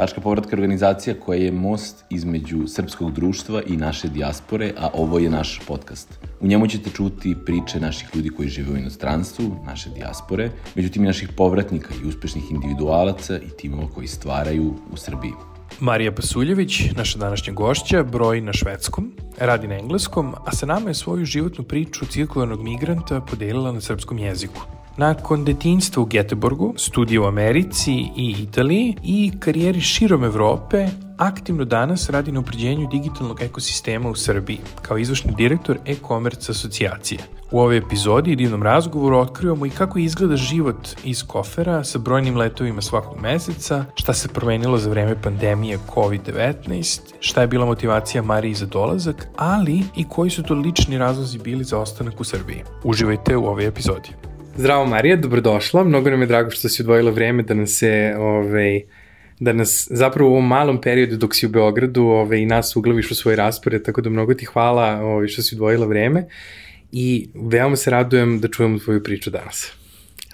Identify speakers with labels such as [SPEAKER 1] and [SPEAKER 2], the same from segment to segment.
[SPEAKER 1] Tačka povratka organizacija koja je most između srpskog društva i naše dijaspore, a ovo je naš podcast. U njemu ćete čuti priče naših ljudi koji žive u inostranstvu, naše dijaspore, međutim i naših povratnika i uspešnih individualaca i timova koji stvaraju u Srbiji.
[SPEAKER 2] Marija Pasuljević, naša današnja gošća, broji na švedskom, radi na engleskom, a sa nama je svoju životnu priču cirkularnog migranta podelila na srpskom jeziku. Nakon detinjstva u Geteborgu, studija u Americi i Italiji i karijeri širom Evrope, aktivno danas radi na upređenju digitalnog ekosistema u Srbiji, kao izvršni direktor e-commerce asocijacije. U ovoj epizodi i divnom razgovoru otkrivamo i kako izgleda život iz kofera sa brojnim letovima svakog meseca, šta se promenilo za vreme pandemije COVID-19, šta je bila motivacija Mariji za dolazak, ali i koji su to lični razlozi bili za ostanak u Srbiji. Uživajte u ovoj epizodi. Zdravo Marija, dobrodošla. Mnogo nam je drago što si odvojila vreme da nas se ovaj, da nas zapravo u ovom malom periodu dok si u Beogradu ovaj, i nas uglaviš u svoj raspored, tako da mnogo ti hvala ovaj, što si odvojila vreme i veoma se radujem da čujemo tvoju priču danas.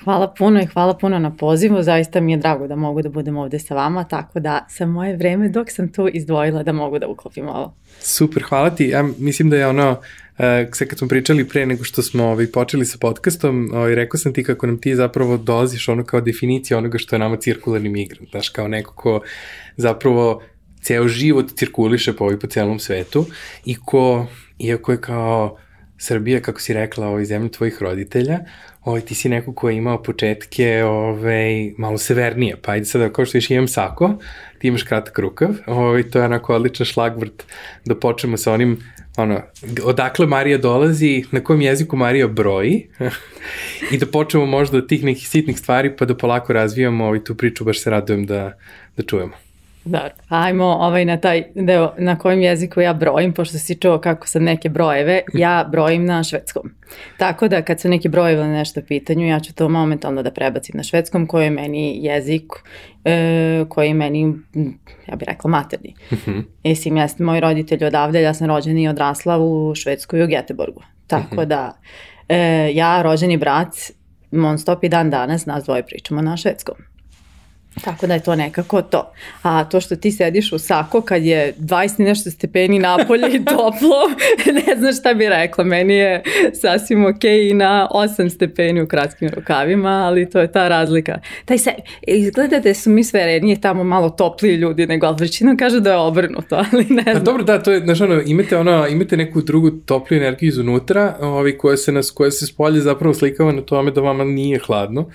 [SPEAKER 3] Hvala puno i hvala puno na pozivu, zaista mi je drago da mogu da budem ovde sa vama, tako da sa moje vreme dok sam tu izdvojila da mogu da uklopim ovo.
[SPEAKER 2] Super, hvala ti. Ja mislim da je ono, sve kad smo pričali pre nego što smo ovaj, počeli sa podcastom, ovaj, rekao sam ti kako nam ti zapravo dolaziš ono kao definicija onoga što je nama cirkularni migrant, znaš, kao neko ko zapravo ceo život cirkuliše po ovaj po celom svetu i ko, iako je kao Srbija, kako si rekla, ovaj, zemlja tvojih roditelja, ovaj, ti si neko ko je imao početke ovaj, malo severnije, pa ajde sada, kao što još imam sako, ti imaš kratak rukav, ovaj, to je onako odličan šlagvrt da počnemo sa onim, ono, odakle Marija dolazi, na kojem jeziku Marija broji i da počnemo možda od tih nekih sitnih stvari pa da polako razvijamo ovaj, tu priču, baš se radujem da, da čujemo.
[SPEAKER 3] Da, ajmo ovaj na taj deo na kojem jeziku ja brojim, pošto si čuo kako sam neke brojeve, ja brojim na švedskom. Tako da kad su neki brojevi na nešto pitanju, ja ću to momentalno da prebacim na švedskom, koji je meni jezik, e, koji je meni, ja bih rekla, materni. Uh -huh. Mislim, ja sam moj roditelj odavde, ja sam rođena i odrasla u Švedskoj u Geteborgu. Tako uh -huh. da, e, ja, rođeni brat, non stop i dan danas, nas dvoje pričamo na švedskom. Tako da je to nekako to. A to što ti sediš u sako kad je 20 nešto stepeni napolje i toplo, ne znam šta bi rekla. Meni je sasvim ok i na 8 stepeni u kratkim rukavima, ali to je ta razlika. Taj se, izgleda da su mi sve rednije tamo malo topliji ljudi nego, ali većina kaže da je obrnuto, ali ne pa znam.
[SPEAKER 2] A dobro, da, to je, znaš, ono, imate, ono, imate neku drugu topliju energiju izunutra, ovi, koja se, nas, koja se spolje zapravo slikava na tome da vama nije hladno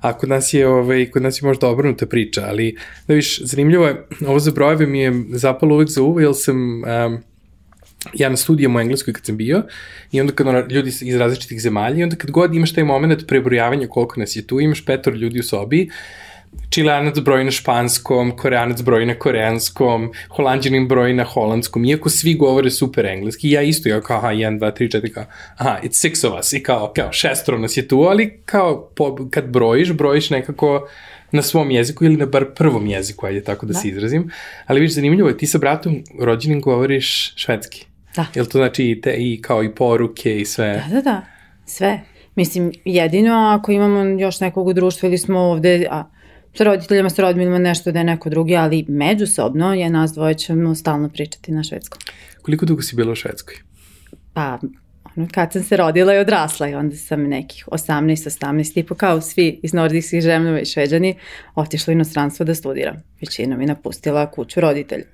[SPEAKER 2] a kod nas je, ovaj, kod nas je možda obrnuta priča, ali da viš, zanimljivo je, ovo za brojeve mi je zapalo uvek za uvo, jer sam um, ja na studijama u Engleskoj kad sam bio i onda kad ljudi iz različitih zemalja i onda kad god imaš taj moment prebrojavanja koliko nas je tu, imaš petor ljudi u sobi, Čileanac broji na španskom, koreanac broji na koreanskom, holandjanin broji na holandskom, iako svi govore super engleski, ja isto, ja kao, aha, 1, 2, 3, 4, kao, aha, it's six of us, i kao, kao, šestro nas je tu, ali kao, po, kad brojiš, brojiš nekako na svom jeziku ili na bar prvom jeziku, ajde tako da, da. se izrazim, ali viš, zanimljivo je, ti sa bratom rođenim govoriš švedski.
[SPEAKER 3] Da.
[SPEAKER 2] Jel to znači i, te, i kao i poruke i sve?
[SPEAKER 3] Da, da, da, sve. Mislim, jedino ako imamo još nekog u društvu ili smo ovde, a sa roditeljima, sa roditeljima nešto da je neko drugi, ali međusobno je nas dvoje ćemo stalno pričati na švedskom.
[SPEAKER 2] Koliko dugo si bila u Švedskoj?
[SPEAKER 3] Pa, ono, kad sam se rodila i odrasla i onda sam nekih 18, 18 i po kao svi iz nordijskih žemljava i šveđani otišla u inostranstvo da studiram. Većina mi napustila kuću roditelja.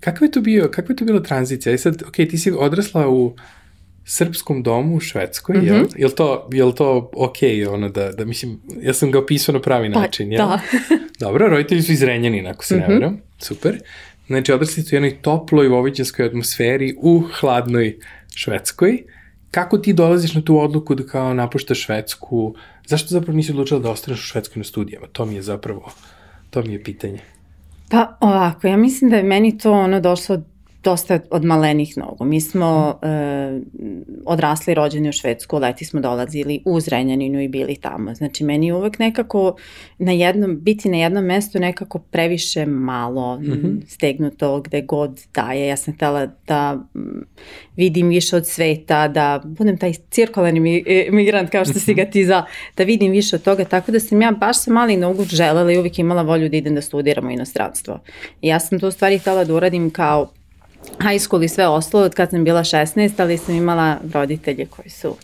[SPEAKER 2] Kakva je to bio, kakva je to bila tranzicija? I sad, ok, ti si odrasla u srpskom domu u Švedskoj, mm -hmm. jel? Jel to, jel to ok, ono da, da mislim, ja sam ga opisao na pravi pa, način, jel?
[SPEAKER 3] Da.
[SPEAKER 2] Dobro, roditelji su iz Renjanina, ako se mm -hmm. ne mhm. veram. Super. Znači, odrasli su u jednoj toploj vovićanskoj atmosferi u hladnoj Švedskoj. Kako ti dolaziš na tu odluku da kao napuštaš Švedsku? Zašto zapravo nisi odlučila da ostaneš u Švedskoj na studijama? To mi je zapravo, to mi je pitanje.
[SPEAKER 3] Pa ovako, ja mislim da je meni to ono došlo dosta od malenih nogu. Mi smo e, odrasli rođeni u Švedsku, leti smo dolazili u Zrenjaninu i bili tamo. Znači, meni je uvek nekako na jednom, biti na jednom mestu nekako previše malo mm -hmm. stegnuto gde god daje. Ja sam htela da m, vidim više od sveta, da budem taj cirkularni mi, e, migrant kao što si ga ti za, da vidim više od toga. Tako da sam ja baš sa malih nogu želela i uvek imala volju da idem da studiram u inostranstvo. I ja sam to u stvari htela da uradim kao high school i sve ostalo od kad sam bila 16, ali sam imala roditelje koji su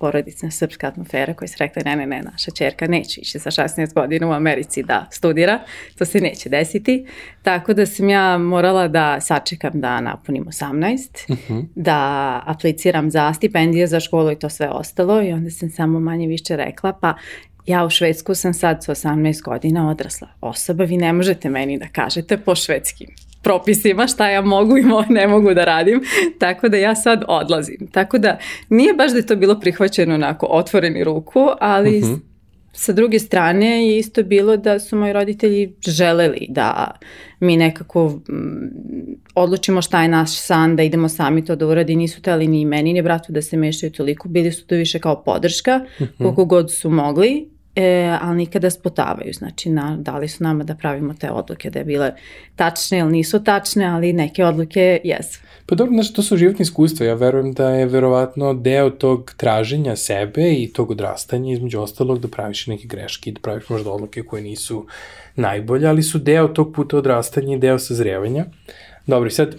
[SPEAKER 3] porodična srpska atmosfera koji su rekli ne, ne, ne, naša čerka neće ići sa 16 godina u Americi da studira, to se neće desiti. Tako da sam ja morala da sačekam da napunim 18, uh -huh. da apliciram za stipendije za školu i to sve ostalo i onda sam samo manje više rekla pa ja u Švedsku sam sad sa 18 godina odrasla osoba, vi ne možete meni da kažete po švedskim propisima šta ja mogu i ne mogu da radim, tako da ja sad odlazim. Tako da nije baš da je to bilo prihvaćeno onako otvoreni ruku, ali uh mhm. -huh. sa druge strane je isto bilo da su moji roditelji želeli da mi nekako mm, odlučimo šta je naš san, da idemo sami to da uradi, nisu teli ni meni ni bratu da se mešaju toliko, bili su to više kao podrška, uh mhm. -huh. koliko god su mogli e, ali nikada spotavaju, znači na, dali su nama da pravimo te odluke, da je bile tačne ili nisu tačne, ali neke odluke jesu.
[SPEAKER 2] Pa dobro, znači to su životni iskustva, ja verujem da je verovatno deo tog traženja sebe i tog odrastanja, između ostalog da praviš neke greške i da praviš možda odluke koje nisu najbolje, ali su deo tog puta odrastanja i deo sazrevanja. Dobro, sad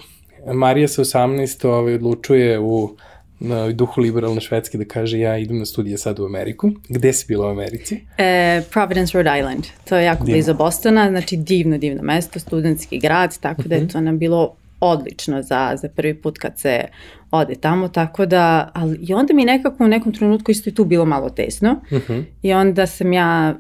[SPEAKER 2] Marija sa 18 ovaj, odlučuje u na duhu liberalne švedske da kaže ja idem na studije sad u Ameriku. Gde si bila u Americi?
[SPEAKER 3] E, Providence, Rhode Island. To je jako divno. blizu Bostona, znači divno, divno mesto, studentski grad, tako da je mhm. to nam bilo odlično za, za prvi put kad se ode tamo, tako da, ali i onda mi nekako u nekom trenutku isto i tu bilo malo tesno uh mhm. -huh. i onda sam ja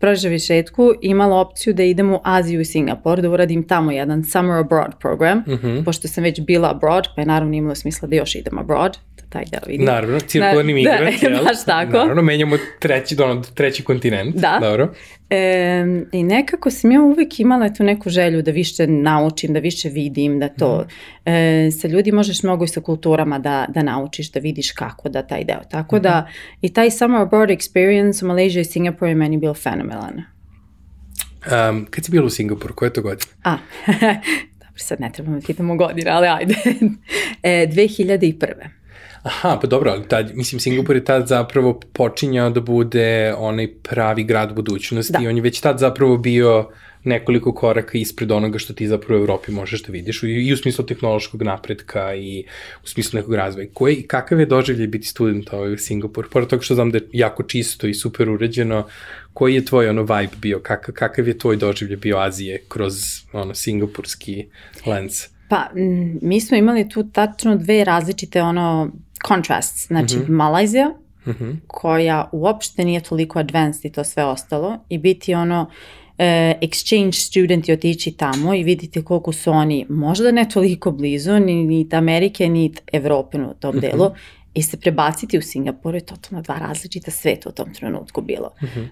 [SPEAKER 3] prođe šetku imala opciju da idem u Aziju i Singapur, da uradim tamo jedan summer abroad program, uh mhm. -huh. pošto sam već bila abroad, pa je naravno imalo smisla da još idem abroad, da taj deo vidim.
[SPEAKER 2] Naravno, cirkularni da, migrant,
[SPEAKER 3] da, jel? baš tako.
[SPEAKER 2] Naravno, menjamo treći, ono, treći kontinent.
[SPEAKER 3] Da.
[SPEAKER 2] Dobro.
[SPEAKER 3] E, I nekako sam ja uvek imala tu neku želju da više naučim, da više vidim, da to mm. e, sa ljudi možeš mnogo i sa kulturama da, da naučiš, da vidiš kako da taj deo. Tako mm -hmm. da i taj summer abroad experience u Malaysia i Singapore je meni bio fenomenalan.
[SPEAKER 2] Um, kad si bila u Singapuru, koje je to godine?
[SPEAKER 3] A, dobro, sad ne trebamo da hitamo godine, ali ajde. e, 2001.
[SPEAKER 2] Aha, pa dobro, ali tad, mislim, Singapur je tad zapravo počinjao da bude onaj pravi grad budućnosti da. i on je već tad zapravo bio nekoliko koraka ispred onoga što ti zapravo u Evropi možeš da vidiš i, i u smislu tehnološkog napretka i u smislu nekog razvoja. Koje i kakav je doživljaj biti student ovaj u Singapuru? Pored toga što znam da je jako čisto i super uređeno, koji je tvoj ono vibe bio? Kakav, kakav je tvoj doživljaj bio Azije kroz ono singapurski lens?
[SPEAKER 3] Pa, mi smo imali tu tačno dve različite ono contrasts, znači mm -hmm. Malajzija, mm -hmm. koja uopšte nije toliko advanced i to sve ostalo, i biti ono exchange student i otići tamo i vidite koliko su oni možda ne toliko blizu, ni, ni Amerike, ni Evrope u tom -hmm. delu, i se prebaciti u Singapur je totalno dva različita sveta u tom trenutku bilo. Mm -hmm.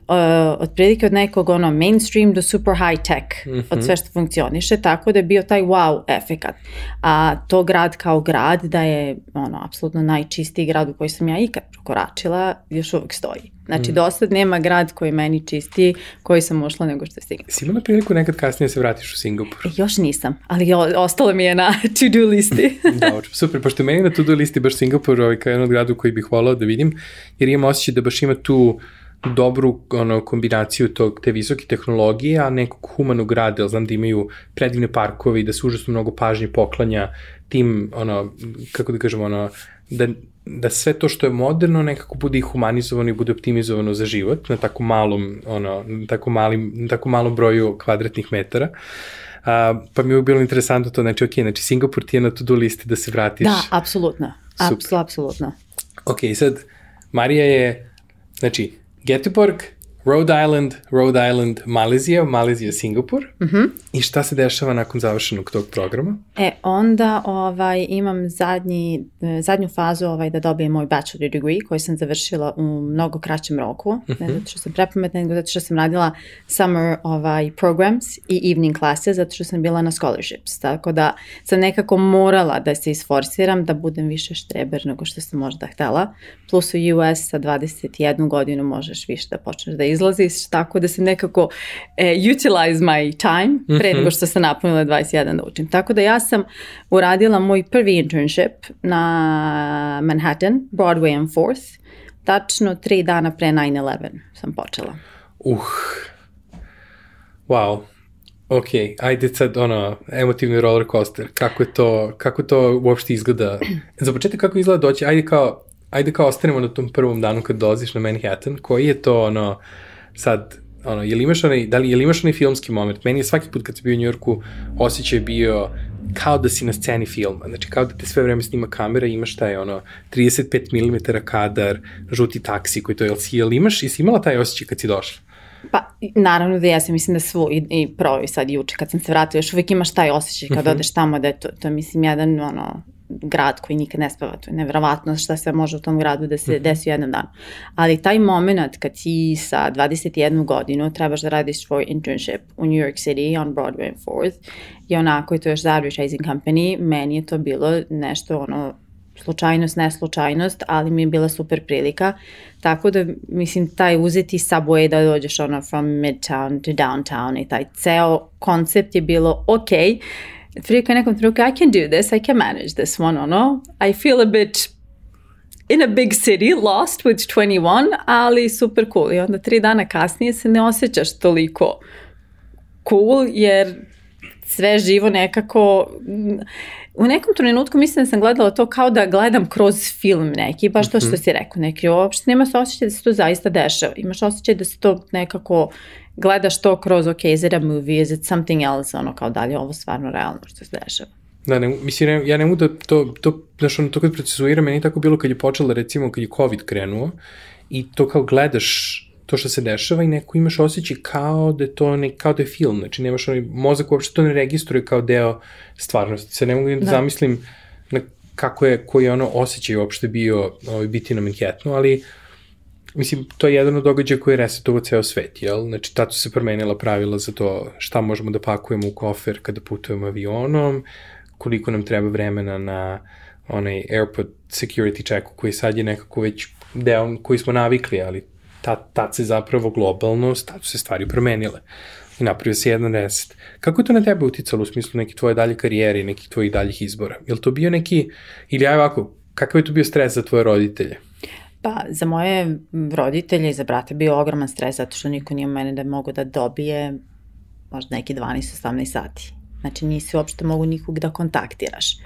[SPEAKER 3] uh, otprilike od nekog ono mainstream do super high tech, mm -hmm. od sve što funkcioniše, tako da je bio taj wow efekat. A to grad kao grad da je ono apsolutno najčistiji grad u koji sam ja ikad prokoračila, još uvek stoji. Znači, mm. dosad nema grad koji meni čisti, koji sam ušla nego što je Singapur.
[SPEAKER 2] Si imala priliku nekad kasnije da se vratiš u Singapur?
[SPEAKER 3] E, još nisam, ali ostalo mi je na to-do listi.
[SPEAKER 2] Dobro, super, pošto meni na to-do listi baš Singapur ovaj, kao jedan od gradu koji bih volao da vidim, jer imam osjećaj da baš ima tu dobru ono, kombinaciju tog, te visoke tehnologije, a nekog humanog grada, jer znam da imaju predivne parkove i da se užasno mnogo pažnje poklanja tim, ono, kako da kažemo, ono, da da sve to što je moderno nekako bude i humanizovano i bude optimizovano za život na tako malom, ono, na tako, malim, na tako malom broju kvadratnih metara. A, pa mi je bilo interesantno to, znači, ok, znači Singapur ti je na to-do listi da se vratiš.
[SPEAKER 3] Da, apsolutno, apsolutno.
[SPEAKER 2] Ok, sad, Marija je, znači, Göteborg, Rhode Island, Rhode Island, Malezija, Malezija, Singapur. Uh -huh. I šta se dešava nakon završenog tog programa?
[SPEAKER 3] E, onda ovaj, imam zadnji, zadnju fazu ovaj, da dobijem moj bachelor degree koji sam završila u mnogo kraćem roku. Uh -huh. Ne zato što sam prepametna, nego zato što sam radila summer ovaj, programs i evening classes, zato što sam bila na scholarships. Tako da sam nekako morala da se isforsiram, da budem više štreber nego što sam možda htela. Plus u US sa 21 godinu možeš više da počneš da izlaziš, tako da sam nekako e, utilize my time pre nego što sam napunila 21 da učim. Tako da ja sam uradila moj prvi internship na Manhattan, Broadway and 4th, tačno tri dana pre 9-11 sam počela.
[SPEAKER 2] Uh, wow. Ok, ajde sad ono, emotivni roller coaster, kako je to, kako to uopšte izgleda? Za početak kako izgleda doći, ajde kao, ajde kao ostanemo na tom prvom danu kad dolaziš na Manhattan, koji je to ono, sad, ono, je li imaš onaj, da li, je li imaš onaj filmski moment? Meni je svaki put kad sam bio u Njorku osjećaj bio kao da si na sceni filma, znači kao da te sve vreme snima kamera i imaš taj ono 35 mm kadar, žuti taksi koji to je, jel li imaš, jesi imala taj osjećaj kad si došla?
[SPEAKER 3] Pa, naravno da ja sam, mislim da svu i, i provi sad juče kad sam se vratila, još uvijek imaš taj osjećaj kad uh mhm. -huh. odeš tamo da je to, to mislim, jedan ono, grad koji nikad ne spava, to je nevjerovatno šta sve može u tom gradu da se mhm. desi u jednom danu. Ali taj moment kad ti sa 21 godinu trebaš da radiš svoj internship u New York City on Broadway and 4th i onako je to još za advertising company, meni je to bilo nešto ono slučajnost, ne slučajnost, ali mi je bila super prilika. Tako da, mislim, taj uzeti subway da dođeš ono from midtown to downtown i taj ceo koncept je bilo ok. Prilika je nekom trenutku, I can do this, I can manage this one, ono. I feel a bit in a big city, lost with 21, ali super cool. I onda tri dana kasnije se ne osjećaš toliko cool, jer sve živo nekako u nekom trenutku mislim da sam gledala to kao da gledam kroz film neki, baš to što mhm. si rekao, neki uopšte nema se osjećaj da se to zaista dešava. Imaš osjećaj da se to nekako gledaš to kroz, ok, is it a movie, is it something else, ono kao da li je ovo stvarno realno što se dešava.
[SPEAKER 2] Da, ne, mislim, ne, ja ne mogu da to, to, znaš, ono, to kad procesuira, meni tako bilo kad je počela, recimo, kad je COVID krenuo, i to kao gledaš to što se dešava i neko imaš osjećaj kao da je to ne, kao da je film, znači nemaš onaj mozak uopšte to ne registruje kao deo stvarnosti. Se ne mogu da, da. zamislim na kako je, koji je ono osjećaj uopšte bio ovaj, biti na Manhattanu, ali mislim, to je jedan od događaja koji je resetovao ceo svet, jel? Znači, tato se promenila pravila za to šta možemo da pakujemo u kofer kada putujemo avionom, koliko nam treba vremena na onaj airport security check koji sad je nekako već deo koji smo navikli, ali tad, tad se zapravo globalno, tad su se stvari promenile i napravio se jedan reset. Kako je to na tebe uticalo u smislu neke tvoje dalje karijere i nekih tvojih daljih izbora? Je to bio neki, ili aj ovako, kakav je to bio stres za tvoje roditelje?
[SPEAKER 3] Pa, za moje roditelje i za brate bio ogroman stres zato što niko nije mene da mogu da dobije možda neki 12-18 sati. Znači nisi uopšte mogu nikog da kontaktiraš.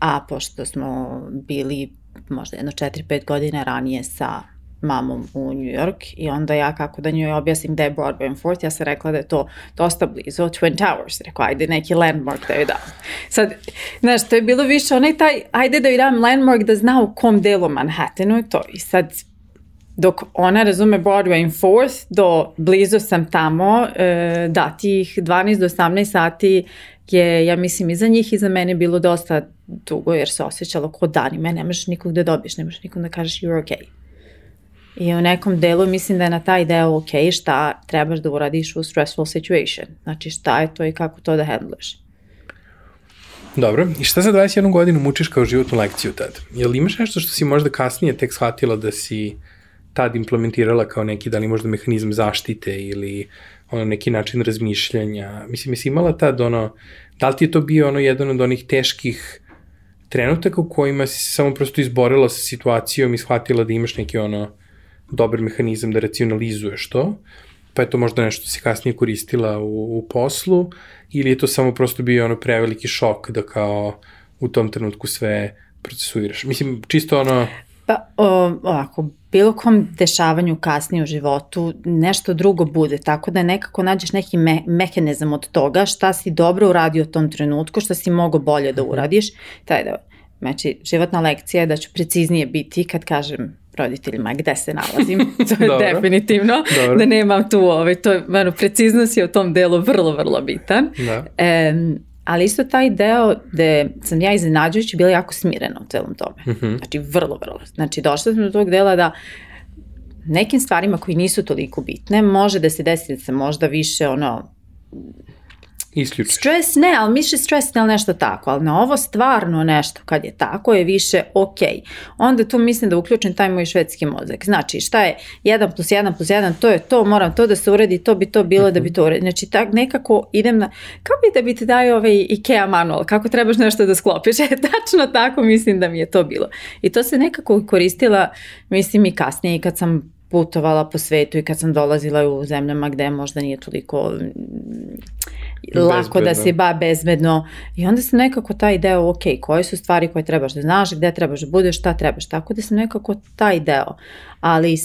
[SPEAKER 3] A pošto smo bili možda jedno 4-5 godine ranije sa mamom u New York i onda ja kako da njoj objasnim gde je Broadway and Fourth, ja sam rekla da je to dosta blizu Twin Towers. Rekao, ajde neki landmark da joj dam. Sad, znaš, to je bilo više onaj taj, ajde da joj dam landmark da zna u kom delu Manhattanu je to. I sad, dok ona razume Broadway and Fourth, do blizu sam tamo, e, da, tih 12 do 18 sati je, ja mislim, i za njih i za mene bilo dosta dugo, jer se osjećalo ko danima, nemaš nikog da dobiješ, nemaš nikog da kažeš you're okay. I u nekom delu mislim da je na taj deo ok, šta trebaš da uradiš u stressful situation. Znači šta je to i kako to da handluješ.
[SPEAKER 2] Dobro, i šta za 21 godinu mučiš kao životnu lekciju tad? Je li imaš nešto što si možda kasnije tek shvatila da si tad implementirala kao neki, da li možda mehanizam zaštite ili ono neki način razmišljanja? Mislim, jesi imala tad ono, da li ti je to bio ono jedan od onih teških trenutaka u kojima si samo prosto izborila sa situacijom i shvatila da imaš neki ono dobar mehanizam da racionalizuješ to, pa je to možda nešto si kasnije koristila u, u poslu, ili je to samo prosto bio ono preveliki šok da kao u tom trenutku sve procesuiraš. Mislim, čisto ono...
[SPEAKER 3] Pa, o, ovako, bilo kom dešavanju kasnije u životu nešto drugo bude, tako da nekako nađeš neki me, mehanizam od toga šta si dobro uradio u tom trenutku, šta si mogo bolje da mhm. uradiš, taj da Znači, životna lekcija je da ću preciznije biti kad kažem roditeljima gde se nalazim, to je
[SPEAKER 2] Dobro.
[SPEAKER 3] definitivno,
[SPEAKER 2] Dobro.
[SPEAKER 3] da nemam tu, ovaj, to je, ono, preciznost je u tom delu vrlo, vrlo bitan.
[SPEAKER 2] Da.
[SPEAKER 3] E, ali isto taj deo gde sam ja iznenađujući bila jako smirena u celom tome.
[SPEAKER 2] Mhm.
[SPEAKER 3] Znači, vrlo, vrlo. Znači, došla sam do tog dela da nekim stvarima koji nisu toliko bitne, može da se desi da se možda više ono,
[SPEAKER 2] Isključiš.
[SPEAKER 3] Stres ne, ali više stres ne, ali nešto tako, ali na ovo stvarno nešto kad je tako je više ok. Onda tu mislim da uključim taj moj švedski mozak. Znači šta je 1 plus 1 plus 1, to je to, moram to da se uredi, to bi to bilo da bi to uredi. Znači tak nekako idem na, kao bi da bi ti daju ovaj IKEA manual, kako trebaš nešto da sklopiš. E, tačno tako mislim da mi je to bilo. I to se nekako koristila, mislim i kasnije i kad sam putovala po svetu i kad sam dolazila u zemljama gde možda nije toliko mm, lako da
[SPEAKER 2] Bezbedno.
[SPEAKER 3] se ba bezbedno. I onda sam nekako taj deo ok, koje su stvari koje trebaš da znaš, gde trebaš da budeš, šta trebaš, tako da sam nekako taj deo, ali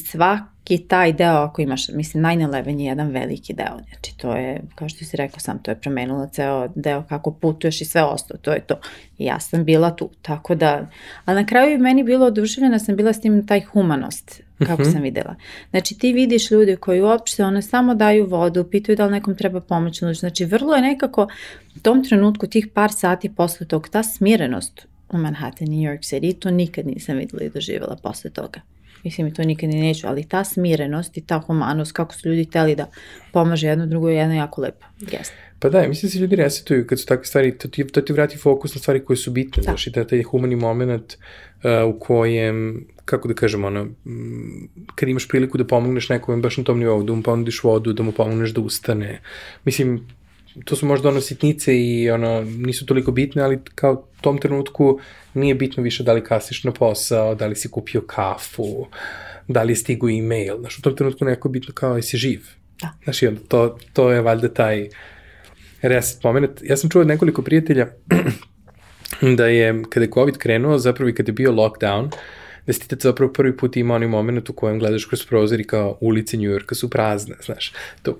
[SPEAKER 3] svaki taj deo ako imaš, mislim 9-11 je jedan veliki deo, znači to je, kao što si rekao sam, to je promenilo ceo deo kako putuješ i sve ostalo, to je to. I ja sam bila tu, tako da, ali na kraju je meni bilo oduševljena sam bila s tim taj humanost, kako sam videla. Znači ti vidiš ljude koji uopšte ono samo daju vodu, pitaju da li nekom treba pomoć. Znači vrlo je nekako u tom trenutku tih par sati posle tog ta smirenost u Manhattan, New York City, to nikad nisam videla i doživjela posle toga. Mislim i to nikad ni neću, ali ta smirenost i ta humanost, kako su ljudi hteli da pomaže jedno drugo je jedna jako lepa gesta.
[SPEAKER 2] Pa da, mislim da se ljudi resetuju kad su takve stvari, to ti, to ti vrati fokus na stvari koje su bitne,
[SPEAKER 3] Da.
[SPEAKER 2] znaš, i da taj humani moment uh, u kojem, kako da kažem, ono, mm, kad imaš priliku da pomogneš nekome baš na tom nivou, da mu ponudiš vodu, da mu pomogneš da ustane. Mislim, to su možda ono sitnice i ono, nisu toliko bitne, ali kao u tom trenutku nije bitno više da li kasniš na posao, da li si kupio kafu, da li je stigu e-mail. Znaš, u tom trenutku neko je bitno kao jesi živ.
[SPEAKER 3] Da.
[SPEAKER 2] Znaš, i onda to, to je valjda taj reset moment. Ja sam čuo od nekoliko prijatelja da je, kada je COVID krenuo, zapravo i kada je bio lockdown, da si ti tad zapravo prvi put imao onaj moment u kojem gledaš kroz prozor i kao ulice New Yorka su prazne, znaš. To,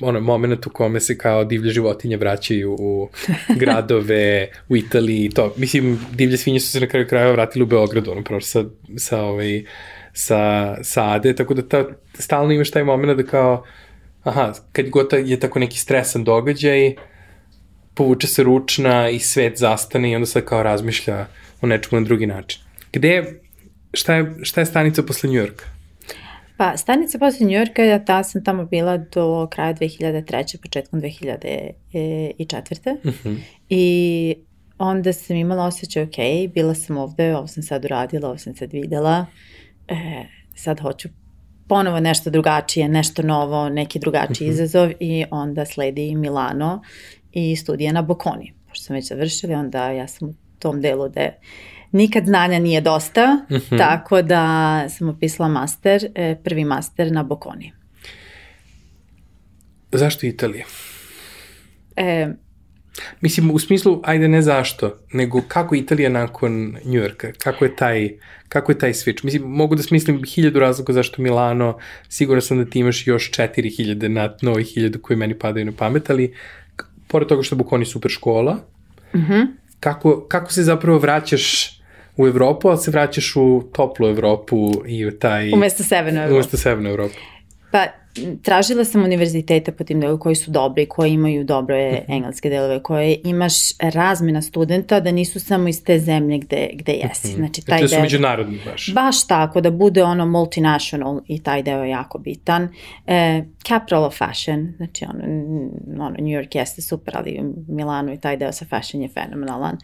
[SPEAKER 2] ono, moment u kome se kao divlje životinje vraćaju u gradove, u Italiji, to. Mislim, divlje svinje su se na kraju krajeva vratili u Beogradu, ono, prošlo sa, sa, ovaj, sa, sa Ade, tako da ta, stalno imaš taj moment da kao, aha, kad god ta- je tako neki stresan događaj, povuče se ručna i svet zastane i onda sad kao razmišlja o nečemu na drugi način. Gde, šta je, šta je stanica posle Njujorka?
[SPEAKER 3] Pa, stanica posle Njujorka, ja ta sam tamo bila do kraja 2003. početkom 2004.
[SPEAKER 2] Mhm.
[SPEAKER 3] I onda sam imala osjećaj, ok, bila sam ovde, ovo sam sad uradila, ovo sam sad videla, e, sad hoću ponovo nešto drugačije, nešto novo, neki drugačiji izazov i onda sledi Milano i studija na Bokoni. Pošto sam već završila, onda ja sam u tom delu da nikad znanja nije dosta, tako da sam upisala master, e, prvi master na Bokoni.
[SPEAKER 2] Zašto Italija?
[SPEAKER 3] E,
[SPEAKER 2] Mislim, u smislu, ajde ne zašto, nego kako Italija nakon Njujorka? Kako je taj, kako je taj switch? Mislim, mogu da smislim hiljadu razloga zašto Milano, siguran sam da ti imaš još četiri hiljade na novih hiljadu koji meni padaju na pamet, ali pored toga što Bukoni super škola, kako, kako se zapravo vraćaš u Evropu, ali se vraćaš u toplu Evropu i u taj...
[SPEAKER 3] umesto Severnoj
[SPEAKER 2] Umesto severnu Evropu.
[SPEAKER 3] Pa, tražila sam univerzitete po tim delu koji su dobri, koji imaju dobre
[SPEAKER 2] Mhm.
[SPEAKER 3] engleske delove, koje imaš razmena studenta da nisu samo iz te zemlje gde, gde jesi. Znači, taj
[SPEAKER 2] Znači da su
[SPEAKER 3] deo...
[SPEAKER 2] međunarodni baš.
[SPEAKER 3] Baš tako, da bude ono multinational i taj deo je jako bitan. E, capital of fashion, znači ono, ono, New York jeste super, ali Milano i taj deo sa fashion je fenomenalan.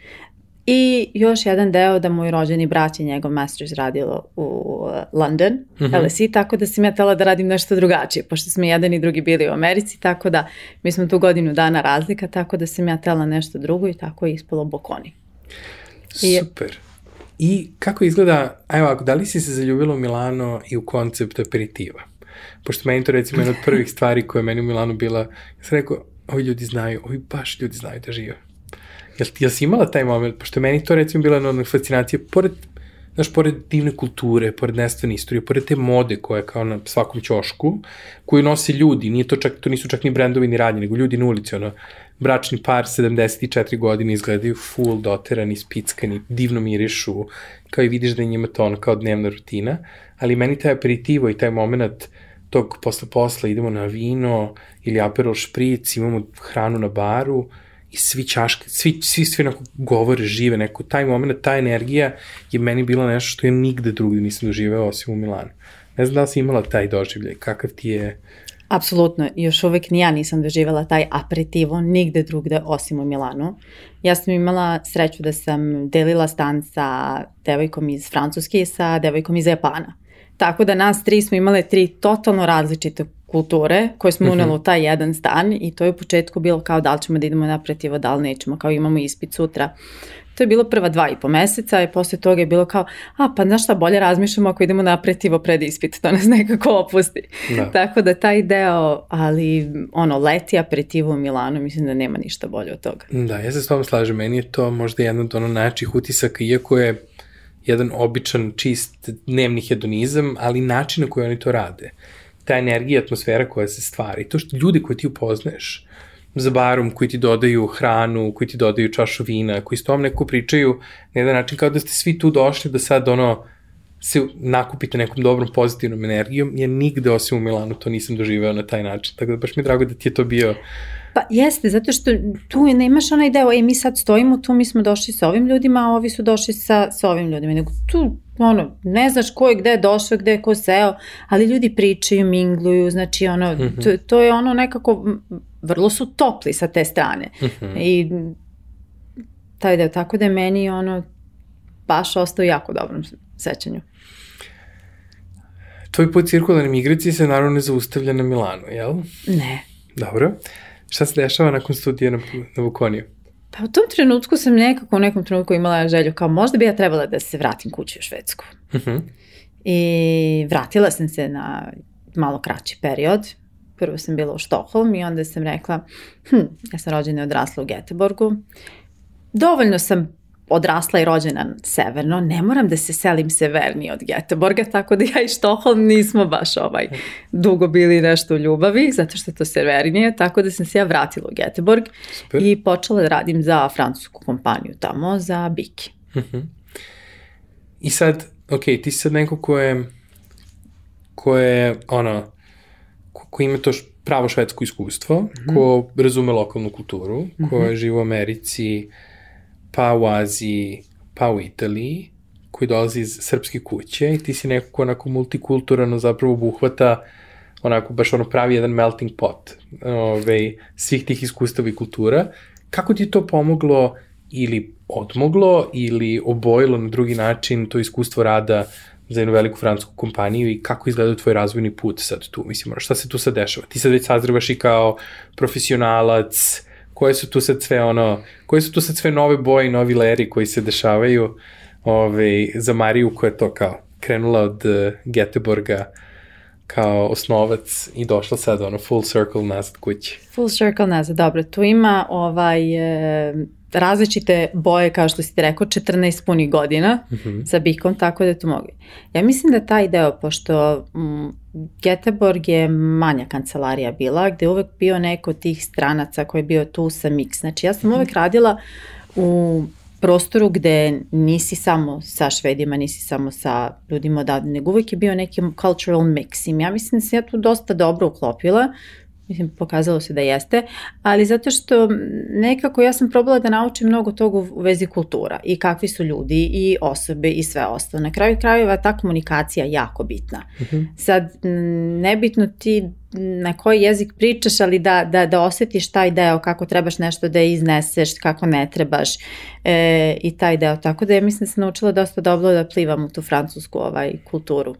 [SPEAKER 3] I još jedan deo da moj rođeni brat i njegov masters radilo u uh, London, mm -hmm. LSE, tako da sam ja tela da radim nešto drugačije, pošto smo jedan i drugi bili u Americi, tako da mi smo tu godinu dana razlika, tako da sam ja tela nešto drugo i tako je ispalo Bokoni. I-
[SPEAKER 2] Super. I kako izgleda, evo da li si se zaljubila u Milano i u koncept aperitiva? Pošto meni to recimo jedna od prvih stvari koja je meni u Milanu bila, ja sam rekao, ovi ljudi znaju, ovi baš ljudi znaju da žive. Jel, jel si imala taj moment? Pošto meni to recimo bila jedna fascinacija, pored, znaš, pored divne kulture, pored nestvene istorije, pored te mode koja je kao na svakom ćošku, koju nose ljudi, nije to čak, to nisu čak ni brendovi ni radnje, nego ljudi na ulici, ono, bračni par 74 godine izgledaju full doterani, spickani, divno mirišu, kao i vidiš da je njima to ono kao dnevna rutina, ali meni taj aperitivo i taj moment tog posle posla idemo na vino ili aperol špric, imamo hranu na baru i svi čaške, svi, svi, svi onako govore, žive neko, taj moment, ta energija je meni bila nešto što ja nigde drugde nisam doživeo osim u Milanu. Ne znam da li si imala taj doživljaj, kakav ti je
[SPEAKER 3] Apsolutno, još uvek ni ja nisam doživjela taj aperitivo nigde drugde osim u Milanu. Ja sam imala sreću da sam delila stan sa devojkom iz Francuske i sa devojkom iz Japana. Tako da nas tri smo imale tri totalno različite kulture koje smo uneli u taj jedan stan i to je u početku bilo kao da li ćemo da idemo napretivo, da li nećemo, kao imamo ispit sutra. To je bilo prva dva i po meseca i posle toga je bilo kao, a pa znaš šta, bolje razmišljamo ako idemo napretivo pred ispit, to nas nekako opusti. Da. Tako da taj deo, ali ono, leti aperitivo u Milanu, mislim da nema ništa bolje od toga.
[SPEAKER 2] Da, ja se s tom slažem, meni je to možda jedan od ono najjačih utisaka, iako je jedan običan, čist dnevni hedonizam, ali način na koji oni to rade. Ta energija, atmosfera koja se stvari, to što ljudi koje ti upoznaješ, za barom, koji ti dodaju hranu, koji ti dodaju čašu vina, koji s tom neko pričaju na jedan način kao da ste svi tu došli da sad ono se nakupite nekom dobrom pozitivnom energijom, ja nigde osim u Milanu to nisam doživeo na taj način, tako da baš mi je drago da ti je to bio
[SPEAKER 3] Pa jeste, zato što tu nemaš onaj deo, e mi sad stojimo tu, mi smo došli sa ovim ljudima, a ovi su došli sa, sa ovim ljudima, nego tu ono, ne znaš ko je gde došao, gde je ko seo, ali ljudi pričaju, mingluju, znači ono, mm -hmm. to, to je ono nekako, vrlo su topli sa te strane. Mm -hmm. I taj deo, tako da je meni ono, baš ostao jako dobrom sećanju.
[SPEAKER 2] Tvoj put cirkularne migracije se naravno ne zaustavlja na Milanu, jel?
[SPEAKER 3] Ne.
[SPEAKER 2] Dobro. Šta se dešava nakon studija na, na Vukoniju?
[SPEAKER 3] Pa u tom trenutku sam nekako u nekom trenutku imala želju kao možda bi ja trebala da se vratim kući u Švedsku. Uh mhm. -huh. I vratila sam se na malo kraći period. Prvo sam bila u Štokholm i onda sam rekla, hm, ja sam rođena i odrasla u Geteborgu. Dovoljno sam odrasla i rođena severno, ne moram da se selim severnije od Geteborga, tako da ja i Štoholm nismo baš ovaj dugo bili nešto u ljubavi, zato što je to severnije, tako da sam se ja vratila u Geteborg Super. i počela da radim za francusku kompaniju tamo, za Biki. Uh mhm. -huh.
[SPEAKER 2] I sad, ok, ti si sad neko ko je, ko je, ono, ko, ko ima to pravo švedsko iskustvo, mm -hmm. ko razume lokalnu kulturu, ko je živo u Americi, pa u Aziji, pa u Italiji, koji dolazi iz srpske kuće i ti si neko ko onako multikulturalno zapravo obuhvata onako baš ono pravi jedan melting pot ove, svih tih iskustava i kultura. Kako ti je to pomoglo ili odmoglo ili obojilo na drugi način to iskustvo rada za jednu veliku francusku kompaniju i kako izgleda tvoj razvojni put sad tu? Mislim, šta se tu sad dešava? Ti sad već sazrebaš i kao profesionalac, koje su tu sad sve ono, koje su tu sad sve nove boje i novi leri koji se dešavaju ove, za Mariju koja je to kao krenula od uh, Geteborga kao osnovac i došla sad ono full circle nazad kući.
[SPEAKER 3] Full circle nazad, dobro. Tu ima ovaj e, različite boje, kao što si ti rekao, 14 punih godina mm -hmm. sa bikom, tako da to mogu. Ja mislim da taj deo, pošto mm, Geteborg je manja kancelarija bila, gde je uvek bio neko od tih stranaca koji je bio tu sa mix. Znači ja sam mm -hmm. uvek radila u prostoru gde nisi samo sa švedima, nisi samo sa ljudima odavde, nego uvek je bio neki cultural mix. I ja mislim da se ja tu dosta dobro uklopila, Mislim, pokazalo se da jeste, ali zato što nekako ja sam probala da naučim mnogo toga u vezi kultura i kakvi su ljudi i osobe i sve ostalo. Na kraju krajeva ta komunikacija jako bitna. Uh mhm. -huh. Sad, nebitno ti na koji jezik pričaš, ali da, da, da osetiš taj deo, kako trebaš nešto da izneseš, kako ne trebaš e, i taj deo. Tako da ja mislim da sam naučila dosta dobro da plivam u tu francusku ovaj, kulturu.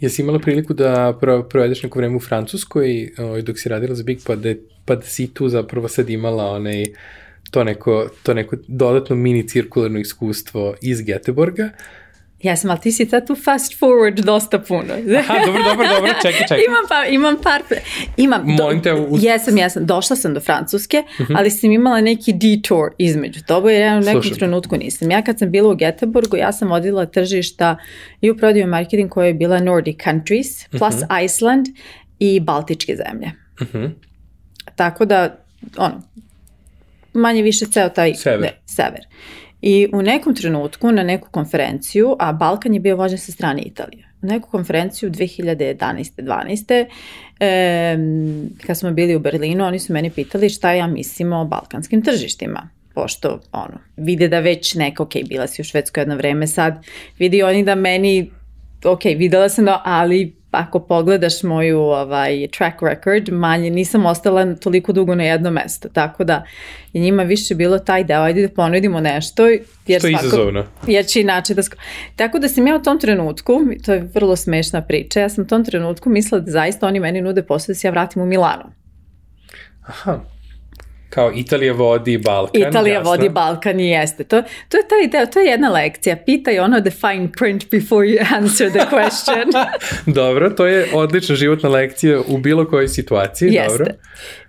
[SPEAKER 2] Jesi imala priliku da provedeš neko vreme u Francuskoj ovaj, dok si radila za Big, pa da, pa da si tu zapravo sad imala onaj, to neko, to neko dodatno mini cirkularno iskustvo iz Geteborga,
[SPEAKER 3] Jesam, ali ti si tad tu fast forward dosta puno.
[SPEAKER 2] Aha, dobro, dobro, dobro, čekaj, čekaj.
[SPEAKER 3] imam, pa, imam par... Imam,
[SPEAKER 2] Molim te... Uz...
[SPEAKER 3] Jesam, jesam, došla sam do Francuske, uh mhm. -huh. ali sam imala neki detour između toga, jer ja u nekom Slušam. trenutku nisam. Ja kad sam bila u Göteborgu, ja sam vodila tržišta i u prodaju marketing koja je bila Nordic countries, plus uh mhm. -huh. Iceland i Baltičke zemlje. Uh mhm. -huh. Tako da, ono, manje više ceo taj
[SPEAKER 2] Sever.
[SPEAKER 3] Ne, sever. I u nekom trenutku na neku konferenciju, a Balkan je bio vođen sa strane Italije, u neku konferenciju 2011. 12. E, kad smo bili u Berlinu, oni su meni pitali šta ja mislim o balkanskim tržištima pošto ono, vide da već neka, ok, bila si u Švedskoj jedno vreme sad, vidi oni da meni, ok, videla sam da, ali ako pogledaš moju ovaj, track record, manje nisam ostala toliko dugo na jednom mestu, tako da je njima više bilo taj deo, ajde da ponudimo nešto, jer
[SPEAKER 2] Što je
[SPEAKER 3] svako,
[SPEAKER 2] izazovno.
[SPEAKER 3] jer će inače da... Sko... Tako da sam ja u tom trenutku, to je vrlo smešna priča, ja sam u tom trenutku mislila da zaista oni meni nude posao da se ja vratim u Milano.
[SPEAKER 2] Aha. Kao Italija vodi Balkan.
[SPEAKER 3] Italija
[SPEAKER 2] jasno.
[SPEAKER 3] vodi Balkan i jeste. To, to je ta ideja, to je jedna lekcija. Pitaj ono the fine print before you answer the question.
[SPEAKER 2] Dobro, to je odlična životna lekcija u bilo kojoj situaciji. Dobro.
[SPEAKER 3] Jeste.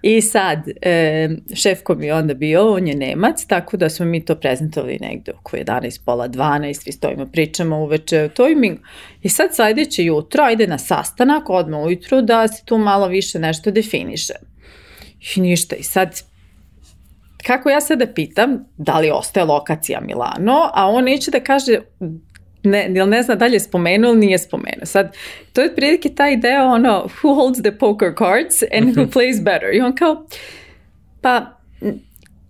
[SPEAKER 3] I sad, e, šef ko mi je onda bio, on je Nemac, tako da smo mi to prezentovali negde oko 11, pola 12, vi stojimo, pričamo uveče o tajmingu. I sad sledeće jutro, ajde na sastanak, odmah ujutru, da se tu malo više nešto definiše. I ništa, i sad kako ja sada pitam da li ostaje lokacija Milano, a on neće da kaže ne, jel ne zna da li je spomenuo ili nije spomenuo. Sad, to je prilike ta ideja ono, who holds the poker cards and who plays better. I on kao, pa,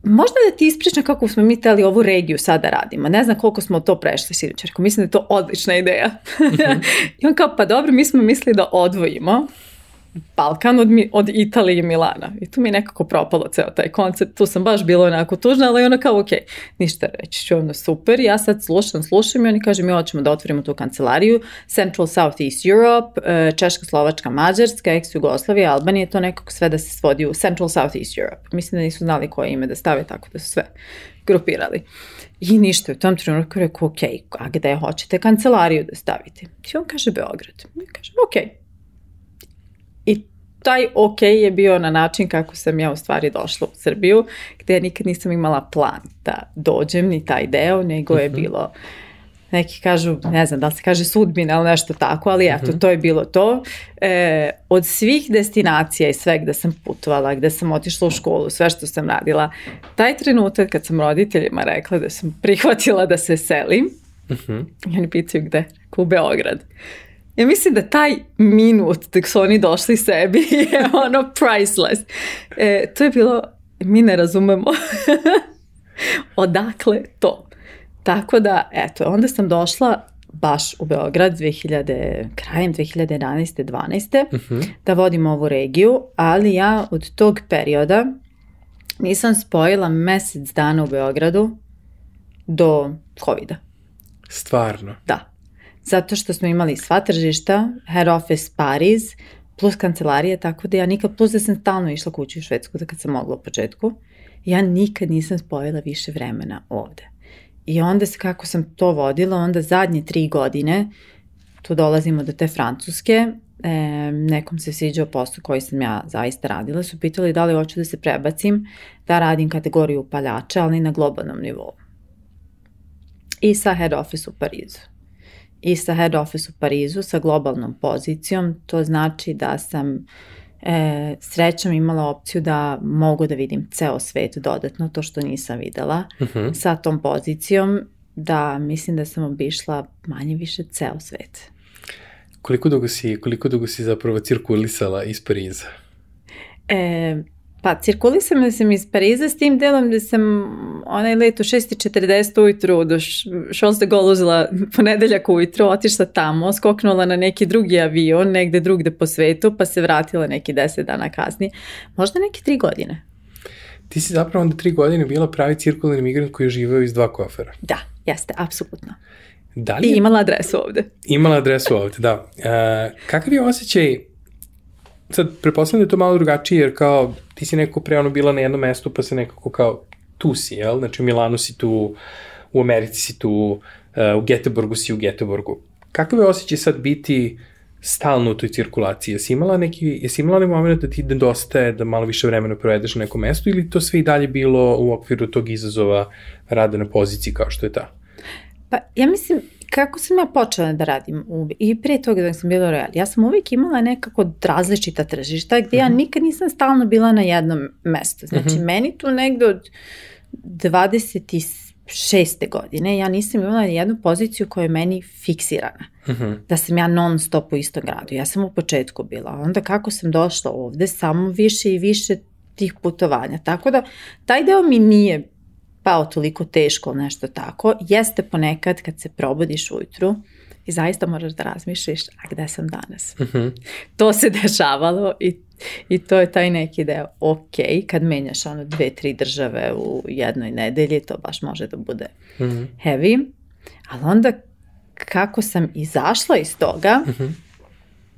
[SPEAKER 3] možda da ti ispričam kako smo mi teli ovu regiju sada radimo. Ne znam koliko smo to prešli sinoć. Rekao, mislim da je to odlična ideja. I on kao, pa dobro, mi smo mislili da odvojimo Balkan od, od Italije i Milana. I tu mi je nekako propalo ceo taj koncept. Tu sam baš bila onako tužna, ali ono kao, ok, ništa reći ću, ono super. Ja sad slušam, slušam i oni kažu mi hoćemo da otvorimo tu kancelariju. Central South East Europe, eh, Češka, Slovačka, Mađarska, ex-Jugoslavija, Albanija, to nekako sve da se svodi u Central South East Europe. Mislim da nisu znali koje ime da stave, tako da su sve grupirali. I ništa, u tom trenutku rekao, ok, a gde hoćete kancelariju da stavite? I on kaže Beograd. Ja kažem, ok, I taj ok je bio na način kako sam ja u stvari došla u Srbiju, gde ja nikad nisam imala plan da dođem ni taj deo, nego je bilo neki kažu, ne znam da li se kaže sudbina ili nešto tako, ali eto, to je bilo to. E, od svih destinacija i sve gde sam putovala, gde sam otišla u školu, sve što sam radila, taj trenutak kad sam roditeljima rekla da sam prihvatila da se selim, i oni pitaju gde? U Beograd. Ja mislim da taj minut dok su oni došli sebi je ono priceless. E, to je bilo, mi ne razumemo odakle to. Tako da, eto, onda sam došla baš u Beograd 2000, krajem 2011. 12. da vodim ovu regiju, ali ja od tog perioda nisam spojila mesec dana u Beogradu do COVID-a.
[SPEAKER 2] Stvarno.
[SPEAKER 3] Da. Zato što smo imali sva tržišta, head office Pariz, plus kancelarije, tako da ja nikad, plus da sam stalno išla kući u Švedsku da kad sam mogla u početku, ja nikad nisam spojila više vremena ovde. I onda se, kako sam to vodila, onda zadnje tri godine, tu dolazimo do te francuske, e, nekom se sviđao posao koji sam ja zaista radila, su pitali da li hoću da se prebacim, da radim kategoriju upaljača, ali na globalnom nivou. I sa head office u Parizu i sa head office u Parizu sa globalnom pozicijom. To znači da sam e, srećom imala opciju da mogu da vidim ceo svet dodatno, to što nisam videla,
[SPEAKER 2] Mhm.
[SPEAKER 3] sa tom pozicijom da mislim da sam obišla manje više ceo svet.
[SPEAKER 2] Koliko dugo si, koliko dugo si zapravo cirkulisala iz Pariza?
[SPEAKER 3] E, pa cirkulisam sam iz Pariza s tim delom da sam onaj let u 6.40 ujutru do Charles de Gaulle uzela ponedeljak ujutru, otišla tamo, skoknula na neki drugi avion negde drugde po svetu, pa se vratila neki 10 dana kasnije. Možda neke tri godine.
[SPEAKER 2] Ti si zapravo onda tri godine bila pravi cirkularni migrant koji je živeo iz dva kofera.
[SPEAKER 3] Da, jeste, apsolutno.
[SPEAKER 2] Da li
[SPEAKER 3] I
[SPEAKER 2] je
[SPEAKER 3] imala adresu ovde.
[SPEAKER 2] imala adresu ovde, da. E, kakav je osjećaj, sad pretpostavljam da je to malo drugačije, jer kao ti si nekako pre ono bila na jednom mestu, pa se nekako kao tu si, jel? Znači u Milanu si tu, u Americi si tu, e, u Geteborgu si u Geteborgu. Kakav je osjećaj sad biti stalno u toj cirkulaciji? Jesi imala neki, jesi imala neki moment da ti nedostaje da malo više vremena provedeš na nekom mestu ili to sve i dalje bilo u okviru tog izazova rada na poziciji kao što je ta?
[SPEAKER 3] Pa ja mislim, kako sam ja počela da radim u, i pre toga da sam bila u Real, ja sam uvijek imala nekako različita tržišta gdje ja nikad nisam stalno bila na jednom mestu. Znači, meni tu negde od 26. godine ja nisam imala jednu poziciju koja je meni fiksirana. Da sam ja non stop u istom gradu. Ja sam u početku bila. Onda kako sam došla ovde, samo više i više tih putovanja. Tako da, taj deo mi nije pao toliko teško nešto tako. Jeste ponekad kad se probudiš ujutru i zaista moraš da razmišljaš, a gde sam danas? To se dešavalo i, i to je taj neki deo. Ok, kad menjaš ono dve, tri države u jednoj nedelji, to baš može da bude heavy. Ali onda kako sam izašla iz toga,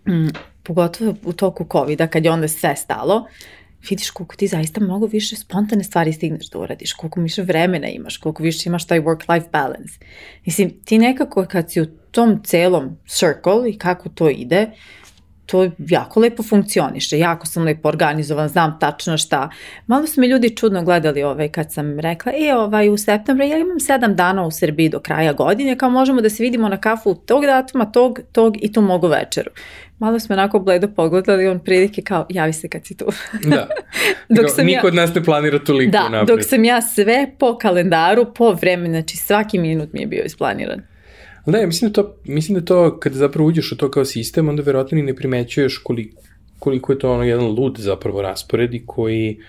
[SPEAKER 3] mm, pogotovo u toku COVID-a, kad je onda sve stalo, vidiš koliko ti zaista mnogo više spontane stvari stigneš da uradiš, koliko više vremena imaš, koliko više imaš taj work-life balance. Mislim, ti nekako kad si u tom celom circle i kako to ide, to jako lepo funkcioniše, jako sam lepo organizovan, znam tačno šta. Malo su me ljudi čudno gledali ovaj kad sam rekla, e ovaj u septembru ja imam sedam dana u Srbiji do kraja godine, kao možemo da se vidimo na kafu tog datuma, tog, tog i tu mogu večeru. Malo smo onako bledo pogledali, on prilike kao, javi se kad si tu.
[SPEAKER 2] Da.
[SPEAKER 3] Dok sam
[SPEAKER 2] Niko
[SPEAKER 3] ja-
[SPEAKER 2] od nas ne planira toliko
[SPEAKER 3] Da,
[SPEAKER 2] napred.
[SPEAKER 3] dok sam ja sve po kalendaru, po vremenu, znači svaki minut mi je bio isplaniran.
[SPEAKER 2] Da, ja mislim da to, mislim da to kada zapravo uđeš u to kao sistem, onda verovatno ni ne primećuješ koliko, koliko je to ono jedan lud zapravo raspored i koji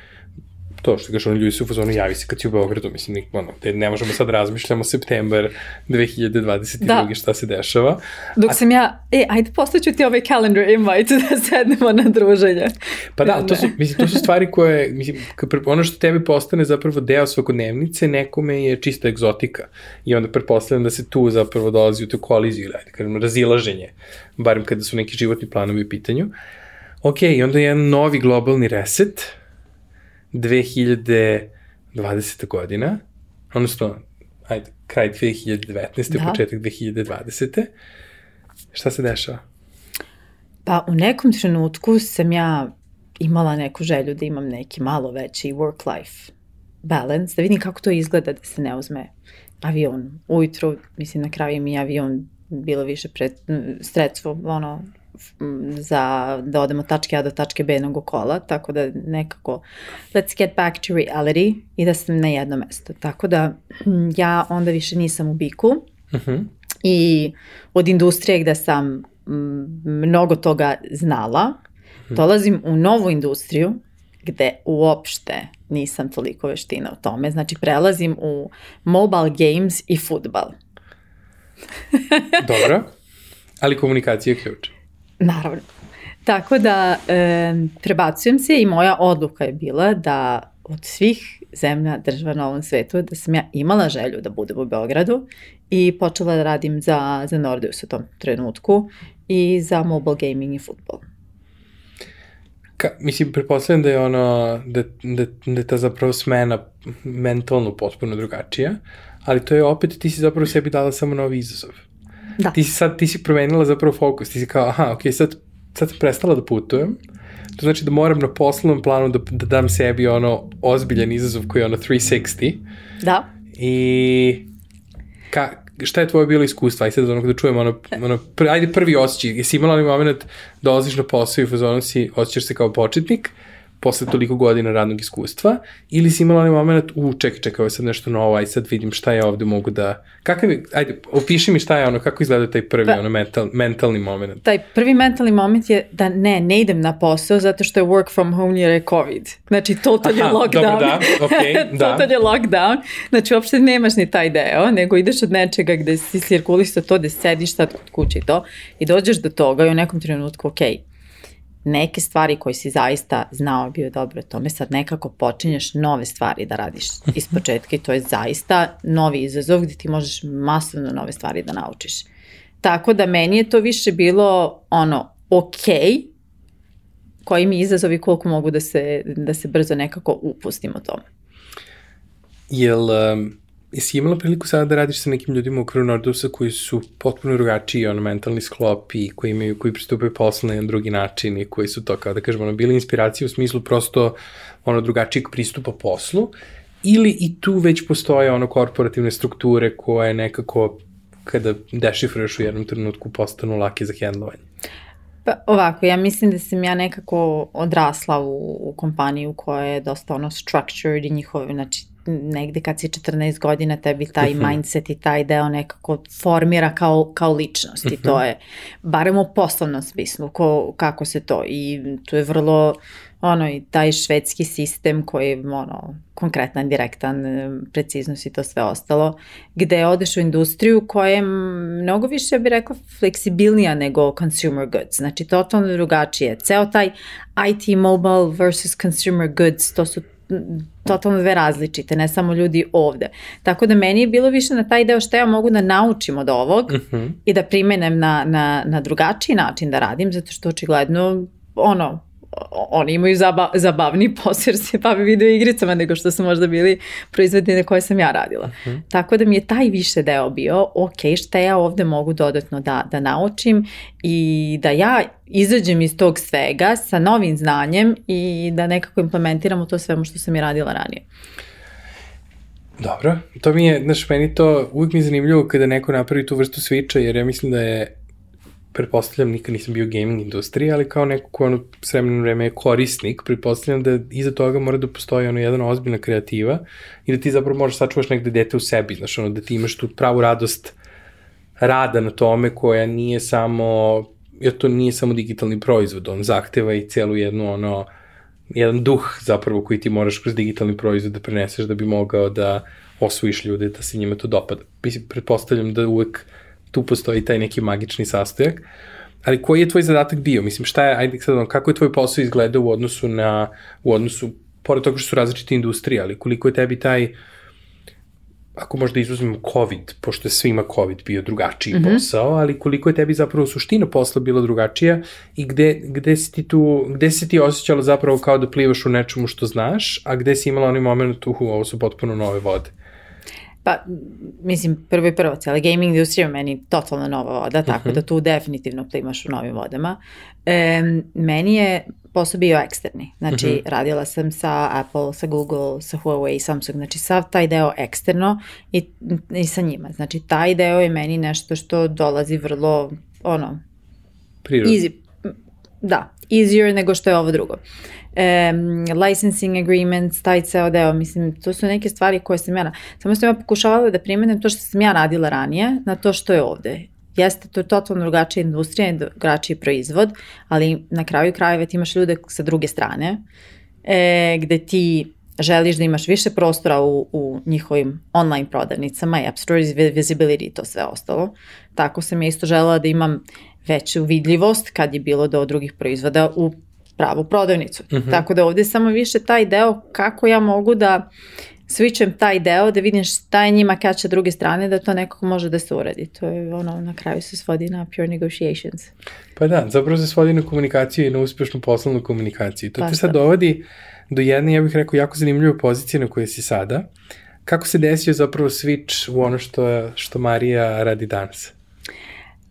[SPEAKER 2] to što kaže, ono ljudi su u fazonu javi se kad si u Beogradu, mislim, nik- ono, te ne možemo sad razmišljamo september 2022.
[SPEAKER 3] Da.
[SPEAKER 2] šta se dešava.
[SPEAKER 3] Dok sam ja, e, ajde poslaću ti ovaj calendar invite da sednemo na druženje.
[SPEAKER 2] Pa da, to su, mislim, to su stvari koje, mislim, ono što tebi postane zapravo deo svakodnevnice, nekome je čista egzotika. I onda pretpostavljam da se tu zapravo dolazi u tu koliziju, ili ajde, kažem, razilaženje, barem kada su neki životni planovi u pitanju. Ok, i onda je jedan novi globalni reset, 2020. godina, odnosno, ajde, kraj 2019.
[SPEAKER 3] Da.
[SPEAKER 2] početak 2020. Šta se dešava?
[SPEAKER 3] Pa u nekom trenutku sam ja imala neku želju da imam neki malo veći work-life balance, da vidim kako to izgleda da se ne uzme avion ujutru, mislim na kraju mi avion bilo više pred, sredstvo, ono, za da odemo od tačke A do tačke B nego kola, tako da nekako let's get back to reality i da sam na jedno mesto. Tako da hm, ja onda više nisam u biku i od industrije gde sam mm, mnogo toga znala, dolazim u novu industriju gde uopšte nisam toliko veština u tome. Znači prelazim u mobile games i futbal.
[SPEAKER 2] Dobro, ali komunikacija je ključ.
[SPEAKER 3] Naravno. Tako da e, prebacujem se i moja odluka je bila da od svih zemlja, država na ovom svetu, da sam ja imala želju da budem u Beogradu i počela da radim za, za Nordeus u tom trenutku i za mobile gaming i futbol.
[SPEAKER 2] Ka, mislim, pretpostavljam da je ono, da, da, da je ta zapravo smena mentalno potpuno drugačija, ali to je opet, ti si zapravo sebi dala samo novi izazov.
[SPEAKER 3] Da.
[SPEAKER 2] Ti si sad, ti si promenila zapravo fokus, ti si kao, aha, ok, sad, sad sam prestala da putujem, to znači da moram na poslovnom planu da, da dam sebi ono ozbiljan izazov koji je ono 360
[SPEAKER 3] Da.
[SPEAKER 2] i ka, šta je tvoje bilo iskustvo? Ajde sad ono da čujemo ono, ono pr, ajde prvi osjećaj. Jesi imala onaj moment da dolaziš na posao i u fazonu si, osjećaš se kao početnik posle toliko godina radnog iskustva ili si imala onaj moment, u, čekaj, čekaj, ovo je sad nešto novo, aj sad vidim šta ja ovde mogu da... Kakav je, ajde, opiši mi šta je ono, kako izgleda taj prvi,
[SPEAKER 3] Pa-
[SPEAKER 2] ono, mental, mentalni moment.
[SPEAKER 3] Taj prvi mentalni moment je da ne, ne idem na posao zato što je work from home jer je COVID. Znači, total je
[SPEAKER 2] Aha,
[SPEAKER 3] lockdown.
[SPEAKER 2] dobro, da, okej, da.
[SPEAKER 3] total je lockdown. Znači, uopšte nemaš ni taj deo, nego ideš od nečega gde si cirkulisao to, gde sediš sad kod kuće i to, i dođeš do toga i u nekom trenutku, ok, neke stvari koje si zaista znao bio dobro tome, sad nekako počinješ nove stvari da radiš iz početka i to je zaista novi izazov gde ti možeš masovno nove stvari da naučiš. Tako da meni je to više bilo ono, ok, koji mi izazovi koliko mogu da se, da se brzo nekako upustim o tome.
[SPEAKER 2] Jel, um, jesi imala priliku sada da radiš sa nekim ljudima u okviru Nordusa koji su potpuno drugačiji, ono, mentalni sklop i koji, imaju, koji pristupaju poslu na jedan drugi način i koji su to, kao da kažemo, ono, bili inspiracije u smislu prosto ono drugačijeg pristupa poslu ili i tu već postoje ono korporativne strukture koje nekako kada dešifruješ u jednom trenutku postanu laki za hendlovanje?
[SPEAKER 3] Pa ovako, ja mislim da sam ja nekako odrasla u, u kompaniji u kojoj je dosta ono structured i njihove, znači negde kad si 14 godina tebi taj uh mhm. -huh. mindset i taj deo nekako formira kao, kao ličnost uh -huh. i to mhm. je, barem u poslovnom smislu, ko, kako se to i tu je vrlo ono i taj švedski sistem koji je ono, konkretan, direktan, preciznost i to sve ostalo, gde odeš u industriju koja je mnogo više, bi rekla, fleksibilnija nego consumer goods. Znači, totalno drugačije. Ceo taj IT mobile versus consumer goods, to su totalno dve različite, ne samo ljudi ovde. Tako da meni je bilo više na taj deo što ja mogu da naučim od ovog uh mhm. -huh. i da primenem na, na, na drugačiji način da radim, zato što očigledno ono, oni imaju zaba, zabavni posao jer se bave video igricama nego što su možda bili proizvodi na koje sam ja radila. Uh mhm. -huh. Tako da mi je taj više deo bio, ok, šta ja ovde mogu dodatno da, da naučim i da ja izađem iz tog svega sa novim znanjem i da nekako implementiramo to svemu što sam i radila ranije.
[SPEAKER 2] Dobro, to mi je, znaš, meni to uvijek mi je zanimljivo kada neko napravi tu vrstu switcha, jer ja mislim da je pretpostavljam, nikad nisam bio gaming industriji, ali kao neko ko ono s vremenom vreme je korisnik, pretpostavljam da iza toga mora da postoji ono jedna ozbiljna kreativa i da ti zapravo možeš sačuvaš negde dete u sebi, znaš, ono da ti imaš tu pravu radost rada na tome koja nije samo, jer to nije samo digitalni proizvod, on zahteva i celu jednu ono, jedan duh zapravo koji ti moraš kroz digitalni proizvod da preneseš da bi mogao da osvojiš ljude, da se njima to dopada. Mislim, pretpostavljam da uvek tu postoji taj neki magični sastojak. Ali koji je tvoj zadatak bio? Mislim, šta je, ajde sad, kako je tvoj posao izgledao u odnosu na, u odnosu, pored toga što su različite industrije, ali koliko je tebi taj, ako možda izuzmemo COVID, pošto je svima COVID bio drugačiji mm -hmm. posao, ali koliko je tebi zapravo suština posla bila drugačija i gde, gde, si ti tu, gde si ti osjećala zapravo kao da plivaš u nečemu što znaš, a gde si imala onaj moment, uhu, ovo su potpuno nove vode?
[SPEAKER 3] Pa, mislim, prvo i prvo, cijela gaming industrija je meni totalno nova voda, tako uh mhm. -huh. da tu definitivno plimaš u novim vodama. E, meni je posao bio eksterni, znači uh mhm. -huh. radila sam sa Apple, sa Google, sa Huawei, Samsung, znači sav taj deo eksterno i, i sa njima. Znači taj deo je meni nešto što dolazi vrlo, ono,
[SPEAKER 2] Prirodno.
[SPEAKER 3] easy, da, easier nego što je ovo drugo. Um, licensing agreements, taj ceo deo, mislim, to su neke stvari koje sam ja, samo sam ja pokušavala da primenem to što sam ja radila ranije na to što je ovde. Jeste, to je totalno drugačija industrija, drugačiji proizvod, ali na kraju krajeva ti imaš ljude sa druge strane, e, gde ti želiš da imaš više prostora u, u njihovim online prodavnicama i App Store visibility i to sve ostalo. Tako sam ja isto želela da imam veću vidljivost kad je bilo do drugih proizvoda u pravu prodavnicu. Mhm. -huh. Tako da ovde je samo više taj deo kako ja mogu da switchem taj deo da vidim šta je njima kača druge strane da to nekako može da se uradi. To je ono, na kraju se svodi na pure negotiations.
[SPEAKER 2] Pa da, zapravo se svodi na komunikaciju i na uspešnu poslovnu komunikaciju. To pa te sad dovodi do jedne, ja bih rekao, jako zanimljive pozicije na koje si sada. Kako se desio zapravo switch u ono što, što Marija radi danas?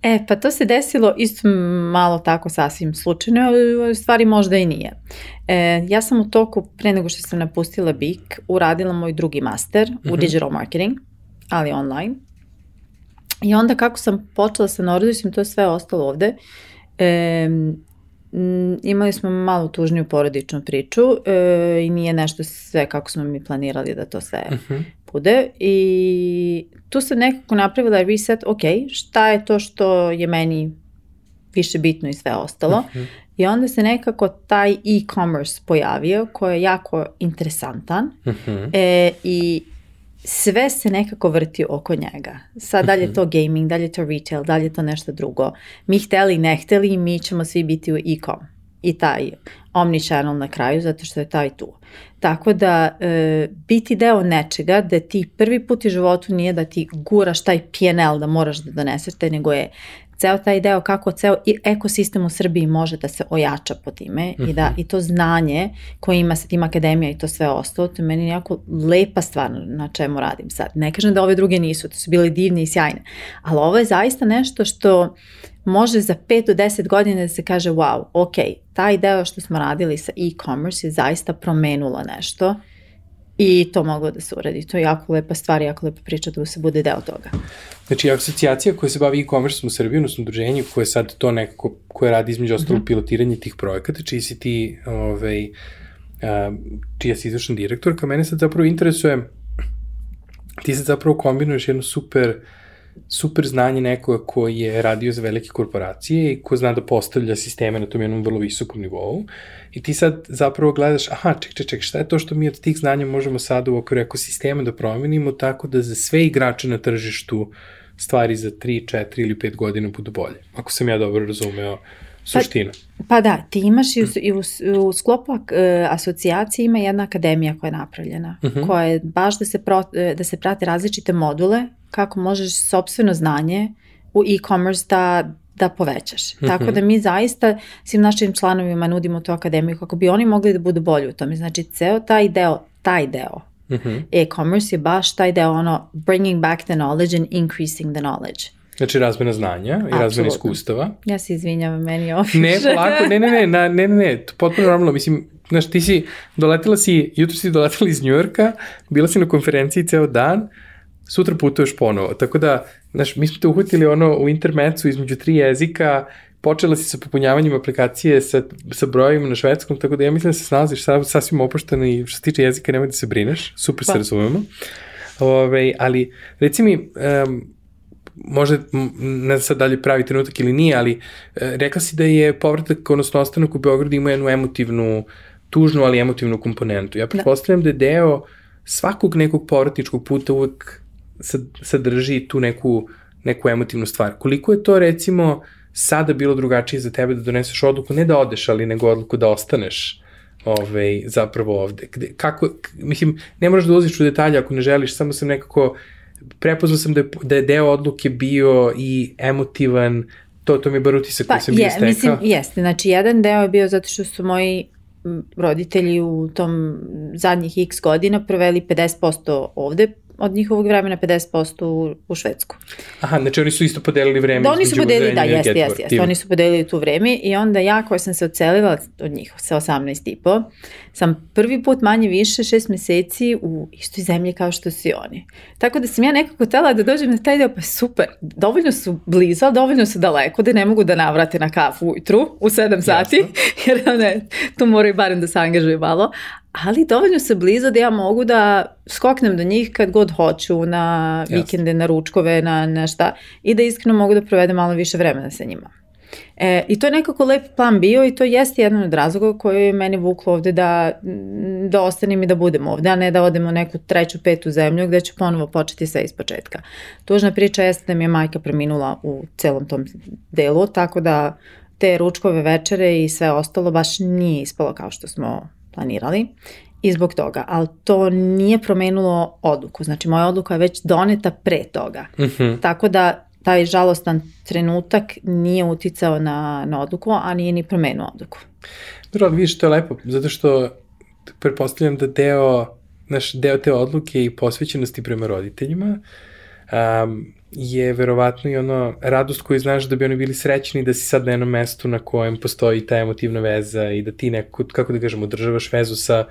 [SPEAKER 3] E, pa to se desilo isto malo tako sasvim slučajno, ali u stvari možda i nije. E, ja sam u toku, pre nego što sam napustila BIK, uradila moj drugi master mm -hmm. u mhm. digital marketing, ali online. I onda kako sam počela sa Nordisom, to je sve ostalo ovde, e, imali smo malo tužniju porodičnu priču e, i nije nešto sve kako smo mi planirali da to sve uh mhm. -huh bude i tu sam nekako napravila reset, ok, šta je to što je meni više bitno i sve ostalo. Uh mhm. -huh. I onda se nekako taj e-commerce pojavio koji je jako interesantan uh mhm. -huh. e, i sve se nekako vrti oko njega. Sad dalje je to mhm. gaming, dalje je to retail, dalje je to nešto drugo. Mi hteli, ne hteli, mi ćemo svi biti u e-com i taj omnichannel na kraju, zato što je taj tu. Tako da e, biti deo nečega da ti prvi put u životu nije da ti guraš taj PNL da moraš da doneseš te, nego je ceo taj deo kako ceo ekosistem u Srbiji može da se ojača po time uh -huh. i da mhm. i to znanje koje ima sa tim akademija i to sve ostalo, to je meni jako lepa stvar na čemu radim sad. Ne kažem da ove druge nisu, to su bile divne i sjajne, ali ovo je zaista nešto što može za 5 do 10 godina da se kaže wow, ok, taj deo što smo radili sa e-commerce je zaista promenulo nešto I to moglo da se uradi. To je jako lepa stvar, jako lepa priča da se bude deo toga.
[SPEAKER 2] Znači, asocijacija koja se bavi e-commerce u Srbiji, odnosno udruženje koje sad to nekako, koje radi između ostalo mm -hmm. pilotiranje tih projekata, čiji si ti, ovaj, čija si izvršna direktorka, mene sad zapravo interesuje, ti sad zapravo kombinuješ jednu super super znanje nekoga ko je radio za velike korporacije i ko zna da postavlja sisteme na tom jednom vrlo visokom nivou i ti sad zapravo gledaš, aha, ček, ček, ček, šta je to što mi od tih znanja možemo sad u okviru ekosistema da promenimo tako da za sve igrače na tržištu stvari za 3, 4 ili 5 godina budu bolje. Ako sam ja dobro razumeo suštinu.
[SPEAKER 3] Pa, pa da, ti imaš i u, i u, u sklopu uh, asocijacije ima jedna akademija koja je napravljena, uh mhm. -huh. koja je baš da se, pro, e, da se prate različite module kako možeš sobstveno znanje u e-commerce da da povećaš. Mm -hmm. Tako da mi zaista svim našim članovima nudimo tu akademiju kako bi oni mogli da budu bolji u tome. Znači, ceo taj deo, taj deo mm -hmm. e-commerce je baš taj deo ono bringing back the knowledge and increasing the knowledge.
[SPEAKER 2] Znači razmena znanja i Absolutno. razmena iskustava.
[SPEAKER 3] Ja se izvinjavam, meni je
[SPEAKER 2] Ne, polako, ne, ne, ne, na, ne, ne, ne, potpuno normalno, mislim, znaš, ti si, doletela si, jutro si doletela iz Njujorka, bila si na konferenciji ceo dan, sutra putuješ ponovo, tako da, znaš, mi smo te uhvatili ono u intermecu između tri jezika, počela si sa popunjavanjem aplikacije sa, sa brojima na švedskom, tako da ja mislim da se snalaziš sa, sasvim opušteno i što se tiče jezika nemoj da se brineš, super pa. se razumemo. Ove, ali, reci mi, um, možda, ne znam sad da li pravi trenutak ili nije, ali e, rekla si da je povratak, odnosno ostanak u Beogradu ima jednu emotivnu, tužnu, ali emotivnu komponentu. Ja da. pretpostavljam da. da je deo svakog nekog povratničkog puta uvek sadrži tu neku, neku emotivnu stvar. Koliko je to recimo sada bilo drugačije za tebe da doneseš odluku, ne da odeš, ali nego odluku da ostaneš ovaj, zapravo ovde. Gde, kako, mislim, ne moraš da ulaziš u detalje ako ne želiš, samo sam nekako prepoznao sam da je, da je deo odluke bio i emotivan, to, to mi je bar utisak
[SPEAKER 3] pa,
[SPEAKER 2] koji sam je, stekao.
[SPEAKER 3] Mislim, jeste, znači jedan deo je bio zato što su moji roditelji u tom zadnjih x godina proveli 50% ovde, od njihovog vremena 50% u, u Švedsku.
[SPEAKER 2] Aha, znači oni su isto podelili vreme. Da,
[SPEAKER 3] oni su podelili, da, jeste, jeste, jeste. Oni su podelili tu vreme i onda ja koja sam se ocelila od njih sa 18 i po, sam prvi put manje više šest meseci u istoj zemlji kao što su oni. Tako da sam ja nekako tela da dođem na taj deo, pa super, dovoljno su blizu, ali dovoljno su daleko da ne mogu da navrate na kafu ujutru u 7 sati, jer ne, tu moraju barem da se angažuju malo, ali dovoljno se blizu da ja mogu da skoknem do njih kad god hoću na vikende, na ručkove, na nešto i da iskreno mogu da provedem malo više vremena sa njima. E, I to je nekako lep plan bio i to jeste jedan od razloga koji je meni vuklo ovde da, da ostanem i da budem ovde, a ne da odemo u neku treću, petu zemlju gde ću ponovo početi sve iz početka. Tužna priča jeste da mi je majka preminula u celom tom delu, tako da te ručkove večere i sve ostalo baš nije ispalo kao što smo planirali i zbog toga, ali to nije promenilo odluku. Znači, moja odluka je već doneta pre toga. Mhm. -huh. Tako da taj žalostan trenutak nije uticao na, na odluku, a nije ni promenuo odluku.
[SPEAKER 2] Dobro, vidiš, to je lepo, zato što prepostavljam da deo, naš deo te odluke i posvećenosti prema roditeljima um, je verovatno i ono radost koju znaš da bi oni bili srećni da si sad na jednom mestu na kojem postoji ta emotivna veza i da ti neko, kako da kažemo, održavaš vezu sa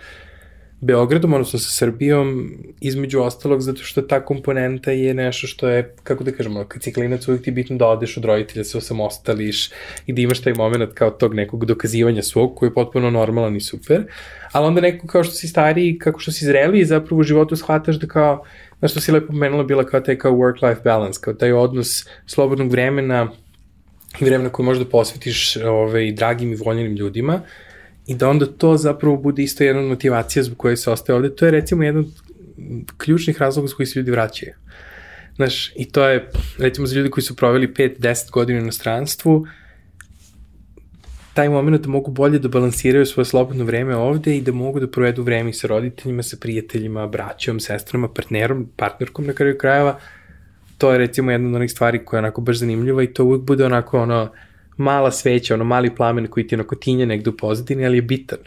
[SPEAKER 2] Beogradom, odnosno sa Srbijom, između ostalog, zato što ta komponenta je nešto što je, kako da kažemo, kad si klinac uvijek ti je bitno da odeš od roditelja, se osamostališ i da imaš taj moment kao tog nekog dokazivanja svog, koji je potpuno normalan i super, ali onda neko kao što si stariji, kako što si zreliji, zapravo u životu shvataš da kao, znaš što si lepo pomenula, bila kao taj kao work-life balance, kao taj odnos slobodnog vremena i vremena koje možda posvetiš ovaj, dragim i voljenim ljudima, i da onda to zapravo bude isto jedna od motivacija zbog koje se ostaje ovde. To je recimo jedan od ključnih razloga zbog koji se ljudi vraćaju. Znaš, i to je, recimo, za ljudi koji su proveli 5-10 godina na stranstvu, taj moment da mogu bolje da balansiraju svoje slobodno vreme ovde i da mogu da provedu vreme sa roditeljima, sa prijateljima, braćom, sestrama, partnerom, partnerkom na kraju krajeva, to je recimo jedna od onih stvari koja je onako baš zanimljiva i to uvek bude onako ono, mala sveća, ono mali plamen koji ti onako tinje negde u pozadini, ali je bitan.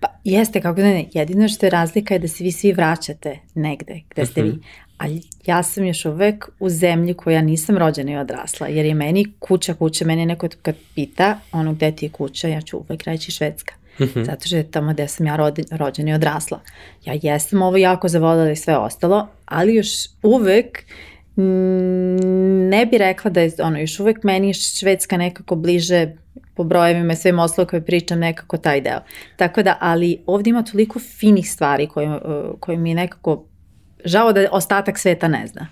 [SPEAKER 3] Pa jeste, kako da ne, jedino što je razlika je da se vi svi vraćate negde gde ste uh -huh. vi, mhm. Ali ja sam još uvek u zemlji koja nisam rođena i odrasla, jer je meni kuća kuća, meni neko kad pita ono gde ti je kuća, ja ću uvek reći Švedska. Mm -hmm. Zato što je tamo gde sam ja rodi, rođena i odrasla. Ja jesam ovo jako zavodala i sve ostalo, ali još uvek ne bi rekla da je ono, još uvek meni Švedska nekako bliže po brojevima i svim oslo koje pričam nekako taj deo. Tako da, ali ovde ima toliko finih stvari koje, koje mi nekako žao da ostatak sveta ne zna.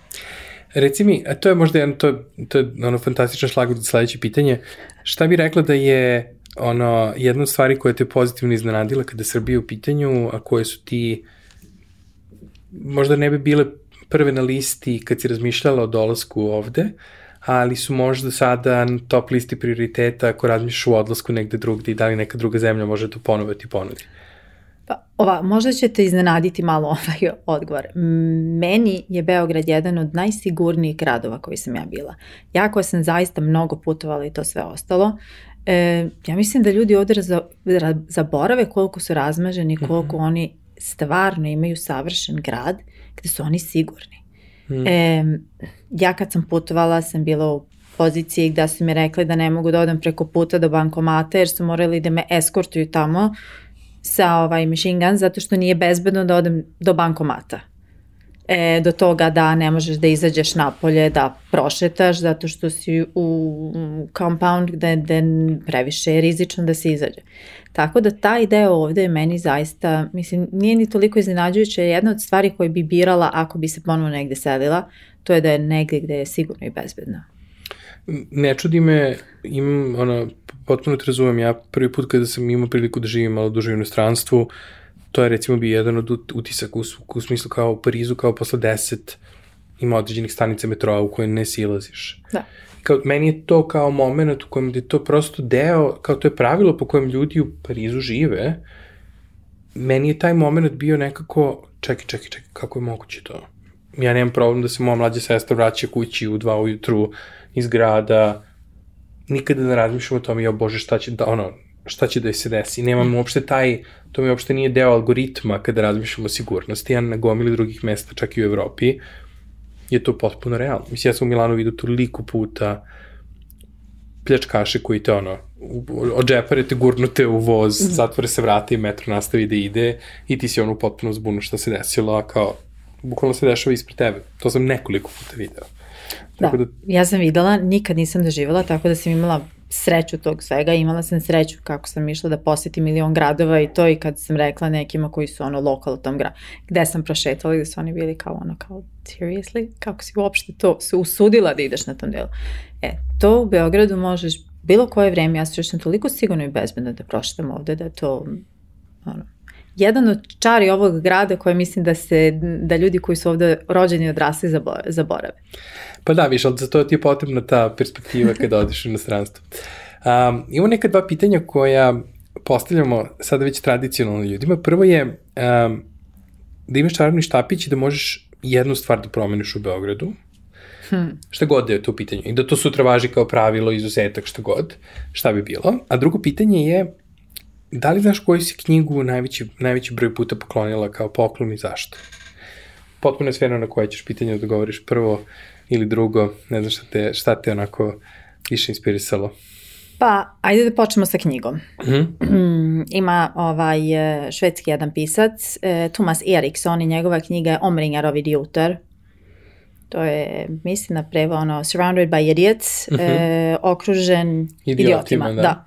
[SPEAKER 2] Reci mi, a to je možda jedno, to, to je ono fantastičan šlag za sledeće pitanje, šta bi rekla da je ono, jedna od stvari koja te pozitivno iznenadila kada Srbija u pitanju, a koje su ti možda ne bi bile prve na listi kad si razmišljala o dolasku ovde, ali su možda sada na top listi prioriteta ako razmišljaš u odlasku negde drugde i da li neka druga zemlja može to ponovo ti ponudi?
[SPEAKER 3] Pa, ova, možda ćete iznenaditi malo ovaj odgovor. Meni je Beograd jedan od najsigurnijih gradova koji sam ja bila. Ja koja sam zaista mnogo putovala i to sve ostalo, e, ja mislim da ljudi ovde zaborave koliko su razmaženi, koliko mm -hmm. oni stvarno imaju savršen grad gde su oni sigurni. Mm. E, ja kad sam putovala sam bila u poziciji gde su mi rekli da ne mogu da odem preko puta do bankomata jer su morali da me eskortuju tamo sa ovaj machine gun zato što nije bezbedno da odem do bankomata. E, do toga da ne možeš da izađeš napolje, da prošetaš zato što si u compound gde, gde previše je rizično da se izađe. Tako da ta ideja ovde je meni zaista, mislim, nije ni toliko iznenađujuća, jedna od stvari koje bi birala ako bi se ponovo negde selila, to je da je negde gde je sigurno i bezbedno.
[SPEAKER 2] Ne čudi me, imam, ono, potpuno te razumem, ja prvi put kada sam imao priliku da živim malo duže u inostranstvu, to je recimo bi jedan od utisaka u, u smislu kao u Parizu, kao posle deset ima određenih stanica metroa u koje ne silaziš.
[SPEAKER 3] Da.
[SPEAKER 2] Kao, meni je to kao moment u kojem je to prosto deo, kao to je pravilo po kojem ljudi u Parizu žive, meni je taj moment bio nekako, čekaj, čekaj, čekaj, kako je moguće to? Ja nemam problem da se moja mlađa sestra vraća kući u dva ujutru iz grada, nikada ne razmišljam o tome, jo bože, šta će da, ono, šta će da se desi. Nemam uopšte taj, to mi uopšte nije deo algoritma kada razmišljam o sigurnosti, ja na gomili drugih mesta, čak i u Evropi, je to potpuno realno. Mislim, ja sam u Milanu vidio toliko puta pljačkaše koji te ono, od džepare te gurnute u voz, mm. zatvore se vrata i metro nastavi da ide i ti si ono potpuno zbunu šta se desilo, a kao, bukvalno se dešava ispred tebe. To sam nekoliko puta video.
[SPEAKER 3] Tako da, da, ja sam videla, nikad nisam doživjela, tako da sam imala sreću tog svega, imala sam sreću kako sam išla da posetim milion gradova i to i kad sam rekla nekima koji su ono lokal u tom gradu, gde sam prošetala i da su oni bili kao ono kao seriously, kako si uopšte to se usudila da ideš na tom delu. E, to u Beogradu možeš bilo koje vreme, ja sam toliko sigurno i bezbedno da prošetam ovde, da to ono, jedan od čari ovog grada koje mislim da se, da ljudi koji su ovde rođeni i odrasli zaborave.
[SPEAKER 2] Pa da, viš, ali za to ti je potrebna ta perspektiva kada odiš u inostranstvo. Um, imamo neka dva pitanja koja postavljamo sada već tradicionalno ljudima. Prvo je um, da imaš čarobni štapić i da možeš jednu stvar da promeniš u Beogradu, Hmm. Šta god da je to pitanje. I da to sutra važi kao pravilo, izuzetak, šta god. Šta bi bilo. A drugo pitanje je da li znaš koju si knjigu najveći, najveći broj puta poklonila kao poklon i zašto? Potpuno je sferno na koje ćeš pitanje da odgovoriš prvo ili drugo, ne znam šta te, šta te onako više inspirisalo.
[SPEAKER 3] Pa, ajde da počnemo sa knjigom. Mm. Ima ovaj švedski jedan pisac, e, Thomas Eriksson i njegova knjiga je Omringar av idioter. To je, mislim na preva ono, surrounded by idiots, mm -hmm. e, okružen idiotima. idiotima da. da.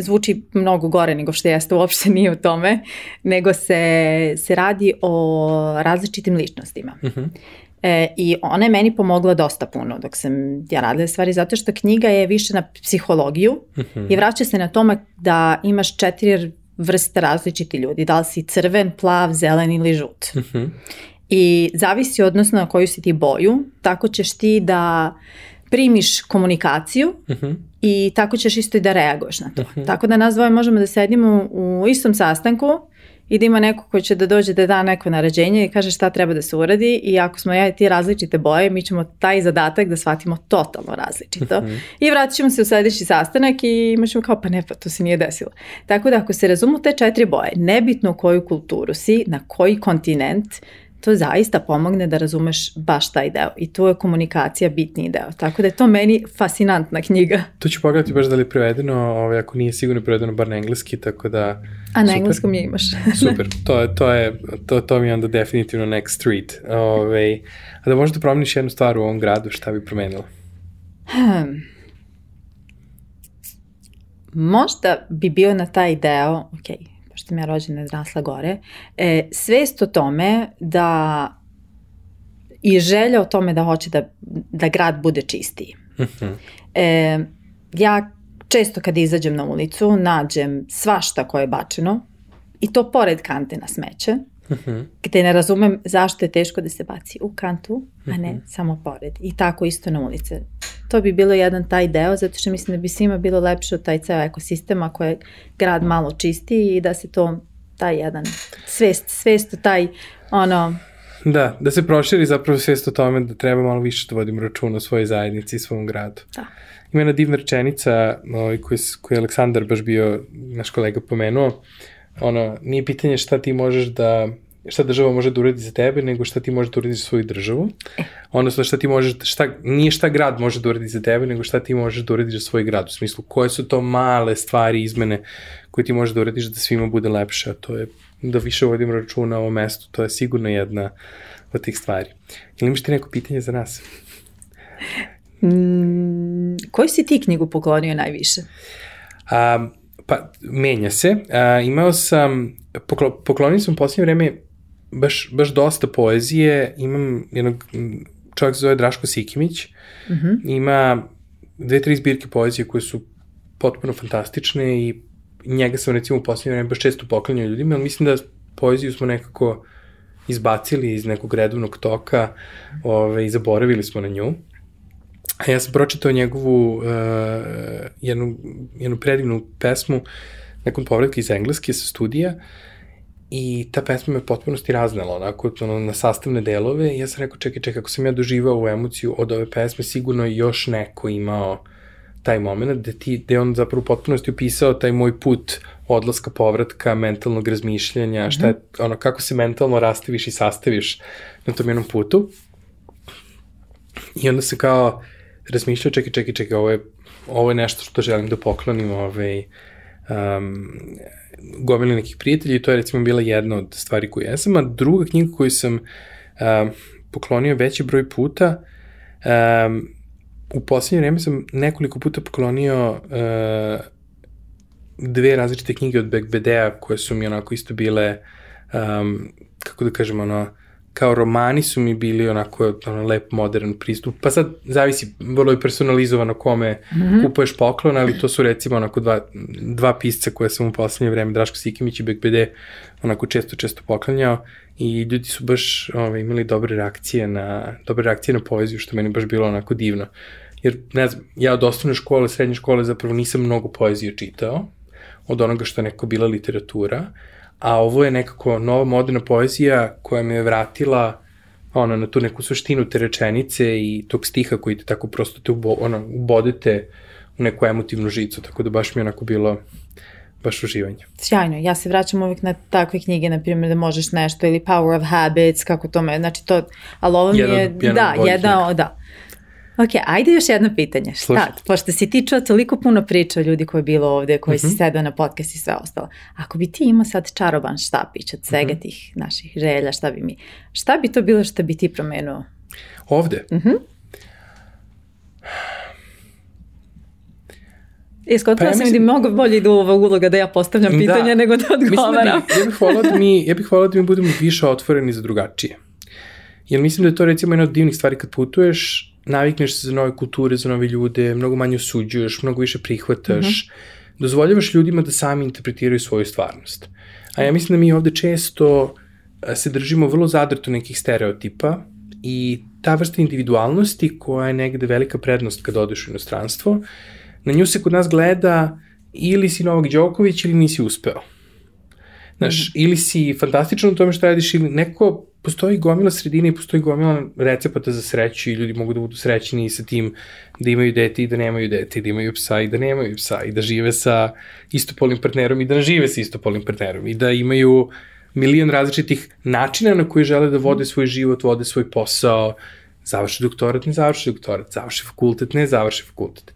[SPEAKER 3] Zvuči mnogo gore nego što jeste, uopšte nije u tome, nego se, se radi o različitim ličnostima. Mm -hmm. E, I ona je meni pomogla dosta puno dok sam ja radila stvari, zato što knjiga je više na psihologiju mm -hmm. i vraća se na tome da imaš četiri vrste različiti ljudi, da li si crven, plav, zelen ili žut. Mm -hmm. I zavisi odnosno na koju si ti boju, tako ćeš ti da primiš komunikaciju uh mhm. -huh. i tako ćeš isto i da reaguješ na to. Uh mhm. -huh. Tako da nas dvoje možemo da sedimo u istom sastanku i da ima neko koji će da dođe da da neko naređenje i kaže šta treba da se uradi i ako smo ja i ti različite boje, mi ćemo taj zadatak da shvatimo totalno različito. Mm -hmm. I vratit ćemo se u sledeći sastanak i imaćemo kao pa ne, pa to se nije desilo. Tako da ako se razumu te četiri boje, nebitno koju kulturu si, na koji kontinent, to zaista pomogne da razumeš baš taj deo i tu je komunikacija bitniji deo. Tako da je to meni fascinantna knjiga.
[SPEAKER 2] To ću pogledati baš da li je prevedeno, ovaj, ako nije sigurno prevedeno bar na engleski, tako da...
[SPEAKER 3] A na super. engleskom je imaš.
[SPEAKER 2] super, to je, to je, to, to mi je onda definitivno next street. Ove, ovaj, a da možda promeniš jednu stvar u ovom gradu, šta bi promenila? Hmm.
[SPEAKER 3] Možda bi bio na taj deo, ok, pošto sam ja rođena i odrasla gore, e, svest o tome da i želja o tome da hoće da, da grad bude čistiji. Mhm. e, ja često kad izađem na ulicu nađem svašta koje je bačeno i to pored kante na smeće -hmm. gde ne razumem zašto je teško da se baci u kantu, a ne mm -hmm. samo pored. I tako isto na ulice. To bi bilo jedan taj deo, zato što mislim da bi svima bilo lepše od taj ceo ekosistem ako je grad malo čistiji i da se to, taj jedan svest, svest taj, ono,
[SPEAKER 2] Da, da se proširi zapravo svest o tome da treba malo više da vodimo račun o svojoj zajednici i svom gradu. Da. Ima jedna divna rečenica ovaj, koju, koju je Aleksandar baš bio, naš kolega, pomenuo, ono, nije pitanje šta ti možeš da šta država može da uradi za tebe, nego šta ti može da uradi za svoju državu. E. Odnosno šta ti možeš, šta, nije šta grad može da uradi za tebe, nego šta ti možeš da uradiš za svoj grad. U smislu, koje su to male stvari, izmene koje ti možeš da uradiš da svima bude lepše, a to je da više vodim računa o mestu, to je sigurno jedna od tih stvari. Ili imaš ti neko pitanje za nas?
[SPEAKER 3] Mm, koju si ti knjigu poklonio najviše?
[SPEAKER 2] Um, Pa, menja se. A, imao sam, poklo, poklonio sam u posljednje vreme baš, baš dosta poezije. Imam jednog, čovjek se zove Draško Sikimić. Mm -hmm. Ima dve, tri zbirke poezije koje su potpuno fantastične i njega sam recimo u posljednje vreme baš često poklanjao ljudima, ali mislim da poeziju smo nekako izbacili iz nekog redovnog toka ove, i zaboravili smo na nju. A ja sam pročitao njegovu uh, jednu, jednu predivnu pesmu nakon povratka iz Engleske sa studija i ta pesma me potpunosti raznala, onako, ono, na sastavne delove i ja sam rekao, čekaj, čekaj, ako sam ja doživao ovu emociju od ove pesme, sigurno još neko imao taj moment, gde, ti, gde on zapravo potpunosti upisao taj moj put odlaska, povratka, mentalnog razmišljanja, šta je, ono, kako se mentalno rastaviš i sastaviš na tom jednom putu. I onda se kao, razmišljao, čekaj, čekaj, čekaj, ovo je, ovo je nešto što želim da poklonim ovaj, um, gomili nekih prijatelja i to je recimo bila jedna od stvari koju jesam, a druga knjiga koju sam um, poklonio veći broj puta, um, u poslednje vreme sam nekoliko puta poklonio uh, dve različite knjige od Bekbedea koje su mi onako isto bile um, kako da kažem ono kao romani su mi bili onako ono, lep, modern pristup. Pa sad zavisi, vrlo je personalizovano kome mm -hmm. kupuješ poklon, ali to su recimo onako dva, dva pisca koje sam u poslednje vreme, Draško Sikimić i BKBD, onako često, često poklanjao i ljudi su baš ovaj, imali dobre reakcije na, dobre reakcije na poeziju, što meni baš bilo onako divno. Jer, ne znam, ja od osnovne škole, srednje škole zapravo nisam mnogo poezije čitao, od onoga što je neko bila literatura, a ovo je nekako nova moderna poezija koja me je vratila ono, na tu neku suštinu te rečenice i tog stiha koji te tako prosto te ubo, ono, ubodete u neku emotivnu žicu, tako da baš mi je onako bilo baš uživanje.
[SPEAKER 3] Sjajno, ja se vraćam uvijek na takve knjige, na primjer da možeš nešto ili Power of Habits, kako to me, znači to, ali ovo mi je, jedan da, jedan, da, Ok, ajde još jedno pitanje. Šta? Slušaj. Pošto si ti čuo toliko puno priča o ljudi koji je bilo ovde, koji uh -huh. si mhm. sedao na podcast i sve ostalo. Ako bi ti imao sad čaroban štapić od svega uh mhm. -huh. tih naših želja, šta bi mi, šta bi to bilo što bi ti promenuo?
[SPEAKER 2] Ovde? Uh
[SPEAKER 3] mhm. -huh. Iskotila pa ja sam da mnogo bolje idu ova uloga da ja postavljam da. pitanja da, nego da odgovaram.
[SPEAKER 2] Da bi, ja bih volao da mi, ja bih volao da mi budemo više otvoreni za drugačije. Jer mislim da je to recimo jedna od divnih stvari kad putuješ, navikneš se za nove kulture, za nove ljude, mnogo manje osuđuješ, mnogo više prihvataš, mm -hmm. dozvoljavaš ljudima da sami interpretiraju svoju stvarnost. A ja mislim da mi ovde često se držimo vrlo zadrto nekih stereotipa i ta vrsta individualnosti koja je negde velika prednost kad odeš u inostranstvo, na nju se kod nas gleda ili si Novak Đoković ili nisi uspeo. Znaš, mm. ili si fantastičan u tome što radiš ili neko postoji gomila sredine i postoji gomila recepata za sreću i ljudi mogu da budu srećni sa tim da imaju dete i da nemaju dete, da imaju psa i da nemaju psa i da žive sa istopolnim partnerom i da ne žive sa istopolnim partnerom i da imaju milion različitih načina na koji žele da vode svoj život, vode svoj posao, završi doktorat, ne završi doktorat, završi fakultet, ne završi fakultet.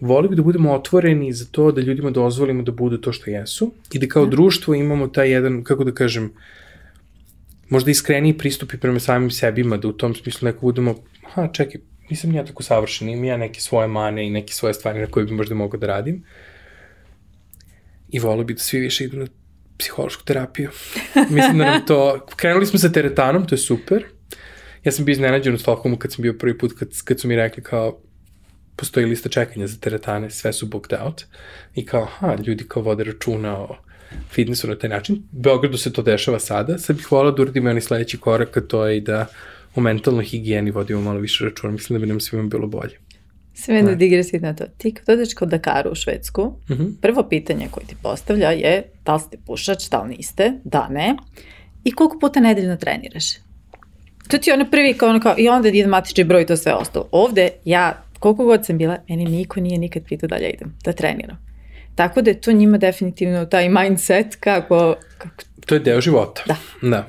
[SPEAKER 2] Voli bi da budemo otvoreni za to da ljudima dozvolimo da budu to što jesu i da kao da. društvo imamo taj jedan, kako da kažem, možda iskreniji pristupi prema samim sebima, da u tom smislu neko budemo, ha, čekaj, nisam ja tako savršen, imam ja neke svoje mane i neke svoje stvari na koje bi možda mogao da radim. I volio bi da svi više idu na psihološku terapiju. Mislim da nam to, krenuli smo sa teretanom, to je super. Ja sam bio iznenađen u Stockholmu kad sam bio prvi put, kad, kad su mi rekli kao, postoji lista čekanja za teretane, sve su booked out. I kao, ha, ljudi kao vode računa o fitnessu na taj način. U Beogradu se to dešava sada. Sad bih volao da uradimo oni sledeći korak, a to je i da o mentalnoj higijeni vodimo malo više računa. Mislim da bi nam svima bilo bolje.
[SPEAKER 3] Sve da digresi na to. Ti kad odeš kod Dakaru u Švedsku, mhm. -huh. prvo pitanje koje ti postavlja je da li ste pušač, da li niste, da ne, i koliko puta nedeljno treniraš. To ti je ono prvi kao ono kao, i onda idem matični broj i to sve ostalo. Ovde ja, koliko god sam bila, meni niko nije nikad pitao da ja idem, da treniram. Tako da je to njima definitivno taj mindset kako... kako...
[SPEAKER 2] To je deo života.
[SPEAKER 3] Da.
[SPEAKER 2] Da.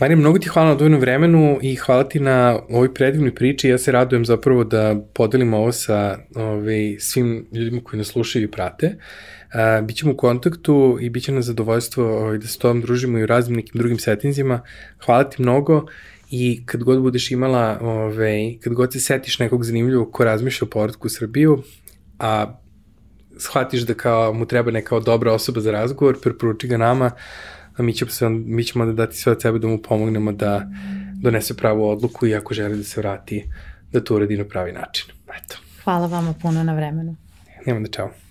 [SPEAKER 2] Marija, mnogo ti hvala na dovoljnom vremenu i hvala ti na ovoj predivnoj priči. Ja se radujem zapravo da podelim ovo sa ovaj, svim ljudima koji nas slušaju i prate. Uh, bićemo u kontaktu i bit će nas zadovoljstvo ovaj, da se tom družimo i u raznim nekim drugim settinzima. Hvala ti mnogo i kad god budeš imala, ove, ovaj, kad god se setiš nekog zanimljivog ko razmišlja o povratku u Srbiju, a shvatiš da kao mu treba neka dobra osoba za razgovor, preporuči ga nama, a mi ćemo, se, mi ćemo da dati sve od sebe da mu pomognemo da donese pravu odluku i ako želi da se vrati, da to uradi na pravi način. Eto.
[SPEAKER 3] Hvala vama puno na vremenu.
[SPEAKER 2] Nema da čao.